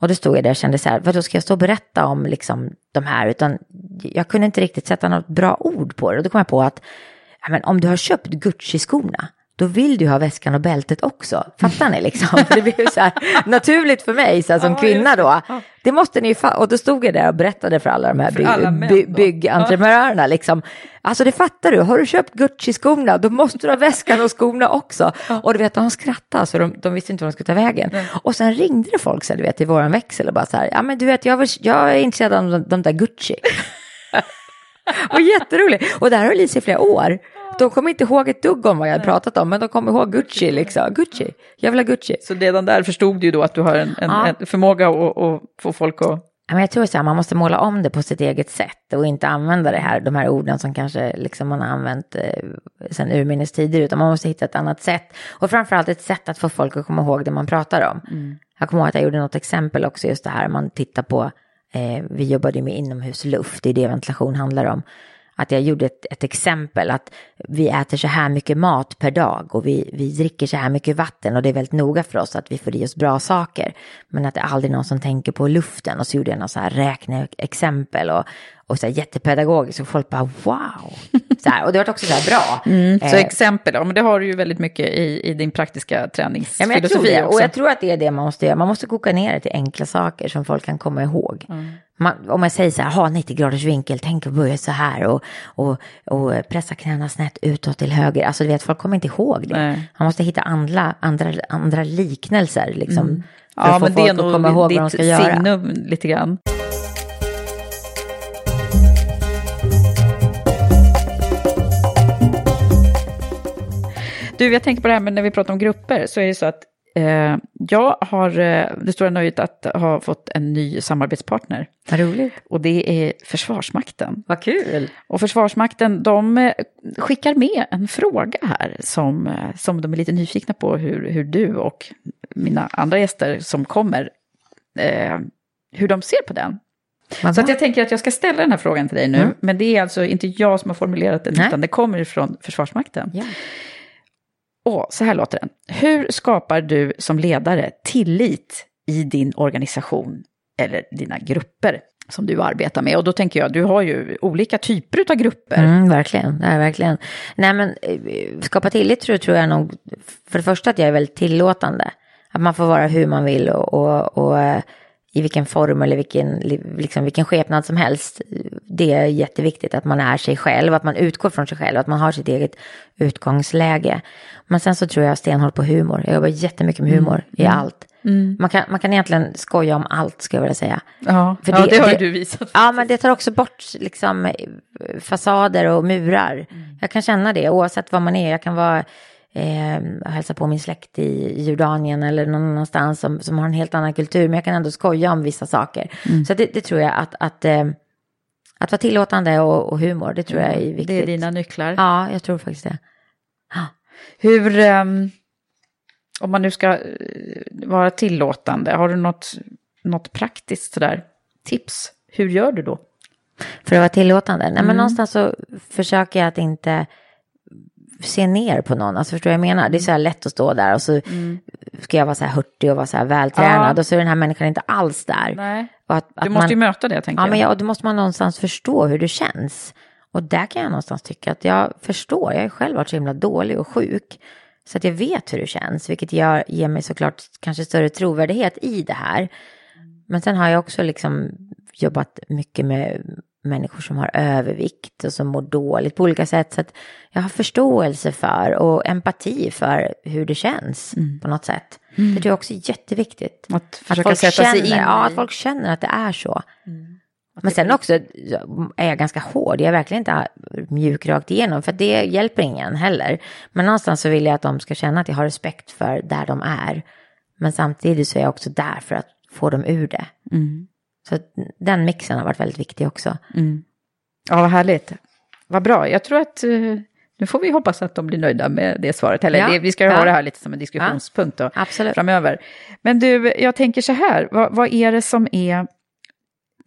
Och då stod jag där och kände så här, vad då ska jag stå och berätta om liksom de här, utan jag kunde inte riktigt sätta något bra ord på det. Och då kom jag på att, men om du har köpt Gucci-skorna, då vill du ha väskan och bältet också. Fattar ni liksom? Det blev så här naturligt för mig så här, som kvinna då. Det måste ni ju fa- Och då stod jag där och berättade för alla de här alla by- då. byggentreprenörerna liksom. Alltså det fattar du, har du köpt Gucci-skorna då måste du ha väskan och skorna också. Och du vet, de skrattade så de, de visste inte vad de skulle ta vägen. Och sen ringde det folk så här, du vet, i våran växel och bara så här, ja men du vet, jag, vill, jag är intresserad av de, de där Gucci. och jätteroligt. Och det här har sig i flera år. De kommer inte ihåg ett dugg om vad jag hade pratat om, men de kommer ihåg Gucci liksom. Gucci, jag vill ha Gucci. Så redan där förstod du ju då att du har en, en, Ja. en förmåga att, att få folk att... Men jag tror så här, man måste måla om det på sitt eget sätt och inte använda det här, de här orden som kanske liksom man har använt eh, sedan urminnes tider, utan man måste hitta ett annat sätt. Och framförallt ett sätt att få folk att komma ihåg det man pratar om. Jag kommer ihåg att jag gjorde något exempel också, just det här, man tittar på, eh, vi jobbade ju med inomhusluft, det är det ventilation handlar om. Att jag gjorde ett, ett exempel att vi äter så här mycket mat per dag och vi, vi dricker så här mycket vatten och det är väldigt noga för oss att vi får i oss bra saker. Men att det är aldrig någon som tänker på luften och så gjorde jag något så här räkneexempel och, och så här jättepedagogiskt och folk bara wow. Så här, och det var också så här bra. Så Eh, exempel, ja men det har du ju väldigt mycket i, i din praktiska Ja, men jag tror träningsfilosofi det. också. Och jag tror att det är det man måste göra. Man måste koka ner det till enkla saker som folk kan komma ihåg. Man, om man säger så här, ha 90 graders vinkel, tänk att börja så här och, och, och pressa knäna snett utåt till höger. Alltså du vet, folk kommer inte ihåg det. Nej. Man måste hitta andra, andra, andra liknelser liksom. Mm. Ja, men det är nog ditt signum lite grann. Du, jag tänker på det här med när vi pratar om grupper, så är det så att eh, jag har eh, det stora nöjet att ha fått en ny samarbetspartner. Vad roligt. Och det är Försvarsmakten. Vad kul. Och Försvarsmakten, de eh, skickar med en fråga här som, eh, som de är lite nyfikna på hur, hur du och mina andra gäster som kommer, eh, hur de ser på den. Vad Så jag tänker att jag ska ställa den här frågan till dig nu, Mm. men det är alltså inte jag som har formulerat den, Nej. utan det kommer från Försvarsmakten. Ja. Och så här låter den. Hur skapar du som ledare tillit i din organisation eller dina grupper som du arbetar med? Och då tänker jag, du har ju olika typer av grupper. Mm, verkligen, det verkligen. Nej men eh, skapa tillit tror, tror jag nog, för det första att jag är väldigt tillåtande. Att man får vara hur man vill och, och, och eh, i vilken form eller vilken, liksom, vilken skepnad som helst. Det är jätteviktigt att man är sig själv, att man utgår från sig själv, att man har sitt eget utgångsläge. Men sen så tror jag stenhårt på humor. Jag jobbar jättemycket med humor i allt. Man, kan, man kan egentligen skoja om allt, ska jag vilja säga. Ja, För ja, det- det, har det- du visat. Ja, men det tar också bort liksom fasader och murar. Jag kan känna det oavsett var man är. Jag kan vara eh, hälsa på min släkt i Jordanien eller någon annanstans som, som har en helt annan kultur. Men jag kan ändå skoja om vissa saker. Så det, det tror jag att, att, eh, att vara tillåtande och, och humor, det tror jag är viktigt. Det är dina nycklar. Ja, jag tror faktiskt det. Hur, ehm, om man nu ska eh, vara tillåtande, har du något, något praktiskt sådär tips? Hur gör du då? För att vara tillåtande. Nej, Mm. men någonstans så försöker jag att inte se ner på någon. Alltså förstår du vad jag menar? Det är så här lätt att stå där och så ska jag vara så här hurtig och vara så här vältränad Mm. Ja. och så är den här människan inte alls där. Nej. Och att, Du att måste man, ju möta det, tänker Ja, jag. men ja, och då måste man någonstans förstå hur det känns. Och där kan jag någonstans tycka att jag förstår, jag har själv varit så himla dålig och sjuk. Så att jag vet hur det känns, vilket gör, ger mig såklart kanske större trovärdighet i det här. Men sen har jag också liksom jobbat mycket med människor som har övervikt och som mår dåligt på olika sätt. Så att jag har förståelse för och empati för hur det känns på något sätt. Det tror jag också är jätteviktigt. Att försöka folk känner, Ja, att folk känner att det är så. Men sen också är jag ganska hård. Jag är verkligen inte mjuk rakt igenom. För det hjälper ingen heller. Men någonstans så vill jag att de ska känna att jag har respekt för där de är. Men samtidigt så är jag också där för att få dem ur det. Så den mixen har varit väldigt viktig också. Ja, vad härligt. Vad bra. Jag tror att eh, nu får vi hoppas att de blir nöjda med det svaret. Eller Ja. det, vi ska Ja. ha det här lite som en diskussionspunkt Absolut. framöver. Men du, jag tänker så här, vad, vad är det som är...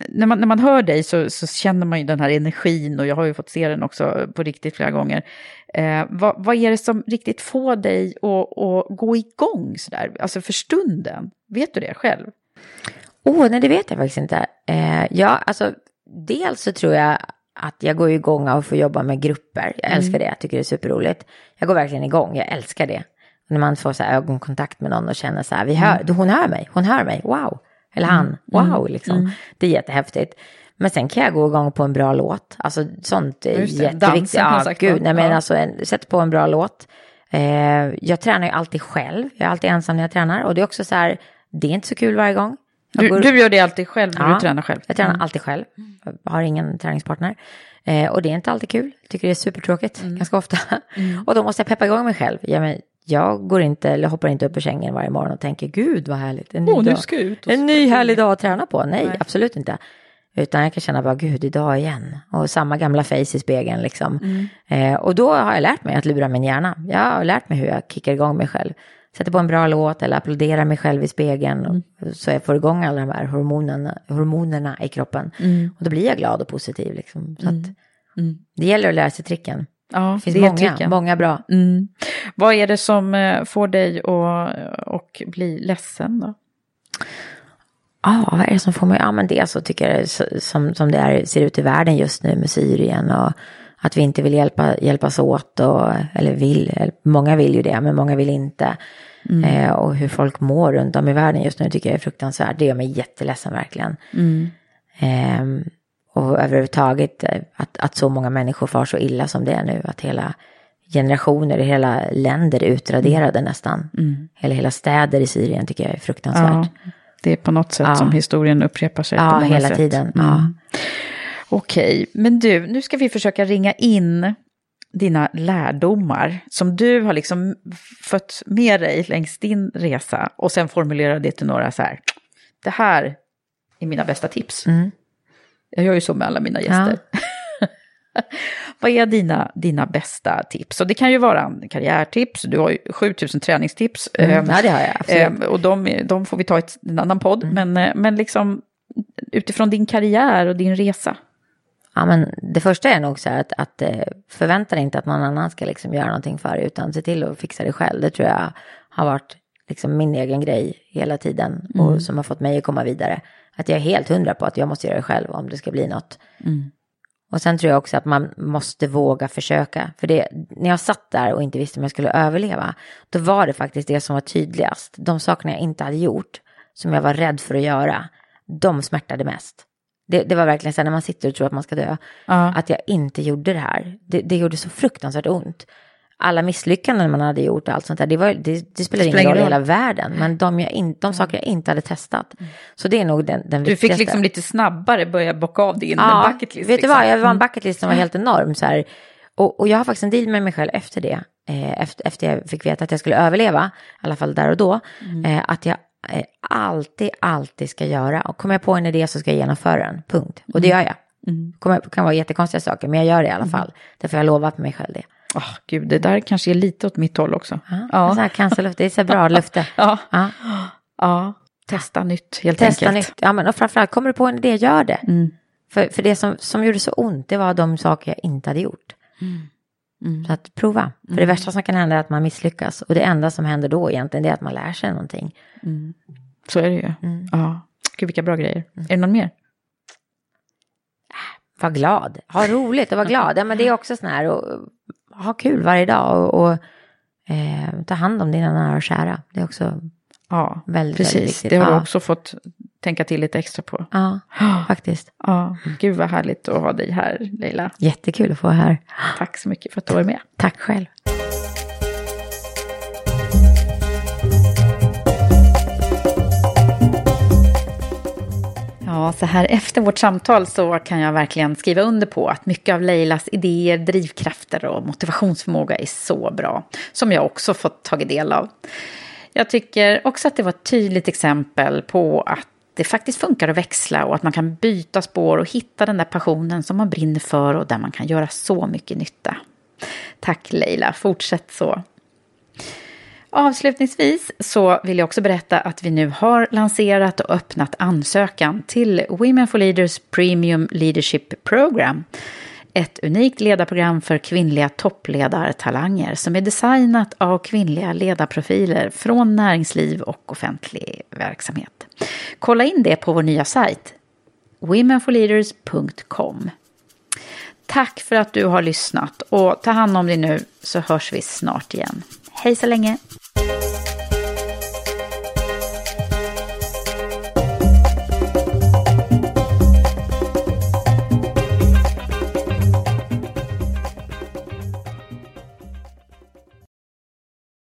När man, när man hör dig så, så känner man ju den här energin och jag har ju fått se den också på riktigt flera gånger. Eh, vad, vad är det som riktigt får dig att, att gå igång sådär, alltså för stunden? Vet du det själv? Åh, nej det vet jag faktiskt inte. Eh, ja, alltså dels så tror jag att jag går igång av att få jobba med grupper. Jag älskar det, jag tycker det är superroligt. Jag går verkligen igång, jag älskar det. När man får så här ögonkontakt med någon och känner så här, vi hör, hon hör mig, hon hör mig, wow. Eller han, wow, liksom. Det är jättehäftigt. Men sen kan jag gå igång på en bra låt. Alltså sånt är jätteviktigt. dansen, Ja, gud, nej men Ja. alltså en, sätt på en bra låt. Eh, jag tränar ju alltid själv. Jag är alltid ensam när jag tränar. Och det är också så här, det är inte så kul varje gång. Du, går- du gör det alltid själv när Ja, du tränar själv? Jag tränar Mm. alltid själv. Jag har ingen träningspartner. Eh, och det är inte alltid kul. Jag tycker det är supertråkigt Mm. ganska ofta. och då måste jag peppa igång mig själv. Ja, men jag går inte, eller hoppar inte upp ur sängen varje morgon och tänker gud vad härligt. En ny, nu dag. en ny härlig dag att träna på. Nej, absolut inte. Utan jag kan känna bara gud idag igen. Och samma gamla face i spegeln liksom. Mm. Eh, och då har jag lärt mig att lura min hjärna. Jag har lärt mig hur jag kickar igång mig själv. Sätter på en bra låt eller applåderar mig själv i spegeln. Mm. Så jag får igång alla de här hormonerna, hormonerna i kroppen. Mm. Och då blir jag glad och positiv. Liksom. Så att Det gäller att lära sig tricken. Ja, Det finns det är många, tricken. många bra. Mm. Vad är det som eh, får dig att och bli ledsen då? Ja, vad är det som får mig? Ja, men det så tycker jag som, som det är, ser ut i världen just nu med Syrien och att vi inte vill hjälpa, hjälpas åt och, eller vill, många vill ju det, men många vill inte. Eh, och hur folk mår runt om i världen just nu tycker jag är fruktansvärt. Det gör mig jätteledsen verkligen. Ehm, och överhuvudtaget eh, att, att så många människor far så illa som det är nu. Att hela generationer, hela länder är utraderade nästan. Eller hela städer i Syrien tycker jag är fruktansvärt. Ja, det är på något sätt Ja. som historien upprepar sig Ja, hela sätt. tiden. Mm. Ja. Okej, men du, nu ska vi försöka ringa in dina lärdomar som du har liksom fått med dig längs din resa och sen formulera det till några så här, det här är mina bästa tips. Mm. Jag gör ju så med alla mina gäster. Vad är dina, dina bästa tips? Och det kan ju vara karriärtips, du har ju 7000 träningstips. Mm, Ehm, ja, det har jag, absolut. ehm, och de, de får vi ta i en annan podd, men, eh, men liksom utifrån din karriär och din resa. Ja, men det första är nog så här att, att eh, förvänta dig inte att någon annan ska liksom göra någonting för dig, utan se till att fixa det själv. Det tror jag har varit liksom min egen grej hela tiden och som har fått mig att komma vidare. Att jag är helt hundra på att jag måste göra det själv om det ska bli något. Och sen tror jag också att man måste våga försöka. För det, när jag satt där och inte visste om jag skulle överleva, då var det faktiskt det som var tydligast. De sakerna jag inte hade gjort, som jag var rädd för att göra, de smärtade mest. Det, det var verkligen så här när man sitter och tror att man ska dö, Ja. att jag inte gjorde det här. Det, det gjorde så fruktansvärt ont. Alla misslyckanden man hade gjort och allt sånt där, det, var, det, det spelade ingen roll i hela världen. Men de, jag in, de saker jag inte hade testat. Så det är nog den, den Du viktigaste. fick liksom lite snabbare börja bocka av din Ja, bucket list. vet du liksom. vad, jag var en bucket list som var helt enorm. Så här. Och, och jag har faktiskt en deal med mig själv efter det. Eh, efter, efter jag fick veta att jag skulle överleva, i alla fall där och då. Eh, att jag alltid, alltid ska göra. Och kommer jag på en idé så ska jag genomföra den, punkt. Och det gör jag. Kommer, kan vara jättekonstiga saker, men jag gör det i alla fall. Därför har jag lovat mig själv det. Åh, gud, det där kanske är lite åt mitt håll också. Ja. Så här cancerluft, det är så bra löfte. Ja. Ja. ja. Testa nytt helt Testa enkelt. nytt. Ja, men och framförallt, kommer du på en idé, gör det. Mm. För, för det som, som gjorde så ont, det var de saker jag inte hade gjort. Mm. Så att prova. För det värsta som kan hända är att man misslyckas. Och det enda som händer då egentligen, det är att man lär sig någonting. Så är det ju. Mm. Ja. Gud, vilka bra grejer. Är det någon mer? Var glad, ha roligt och vara glad. Ja, men det är också sån här, och, ha kul varje dag och, och eh, ta hand om dina nära och kära. Det är också Ja, väldigt, precis. väldigt viktigt. det har du Ja. också fått tänka till lite extra på. Ja, faktiskt. Ja, gud vad härligt att ha dig här, Leila. Jättekul att få vara här. Tack så mycket för att du var med. Tack själv. Ja, så här efter vårt samtal så kan jag verkligen skriva under på att mycket av Leilas idéer, drivkrafter och motivationsförmåga är så bra, som jag också fått tagit del av. Jag tycker också att det var ett tydligt exempel på att det faktiskt funkar att växla och att man kan byta spår och hitta den där passionen som man brinner för och där man kan göra så mycket nytta. Tack Leila, fortsätt så. Avslutningsvis så vill jag också berätta att vi nu har lanserat och öppnat ansökan till Women for Leaders Premium Leadership Program. Ett unikt ledarprogram för kvinnliga toppledartalanger som är designat av kvinnliga ledarprofiler från näringsliv och offentlig verksamhet. Kolla in det på vår nya sajt womenforleaders.com. Tack för att du har lyssnat och ta hand om dig nu så hörs vi snart igen. Hej så länge!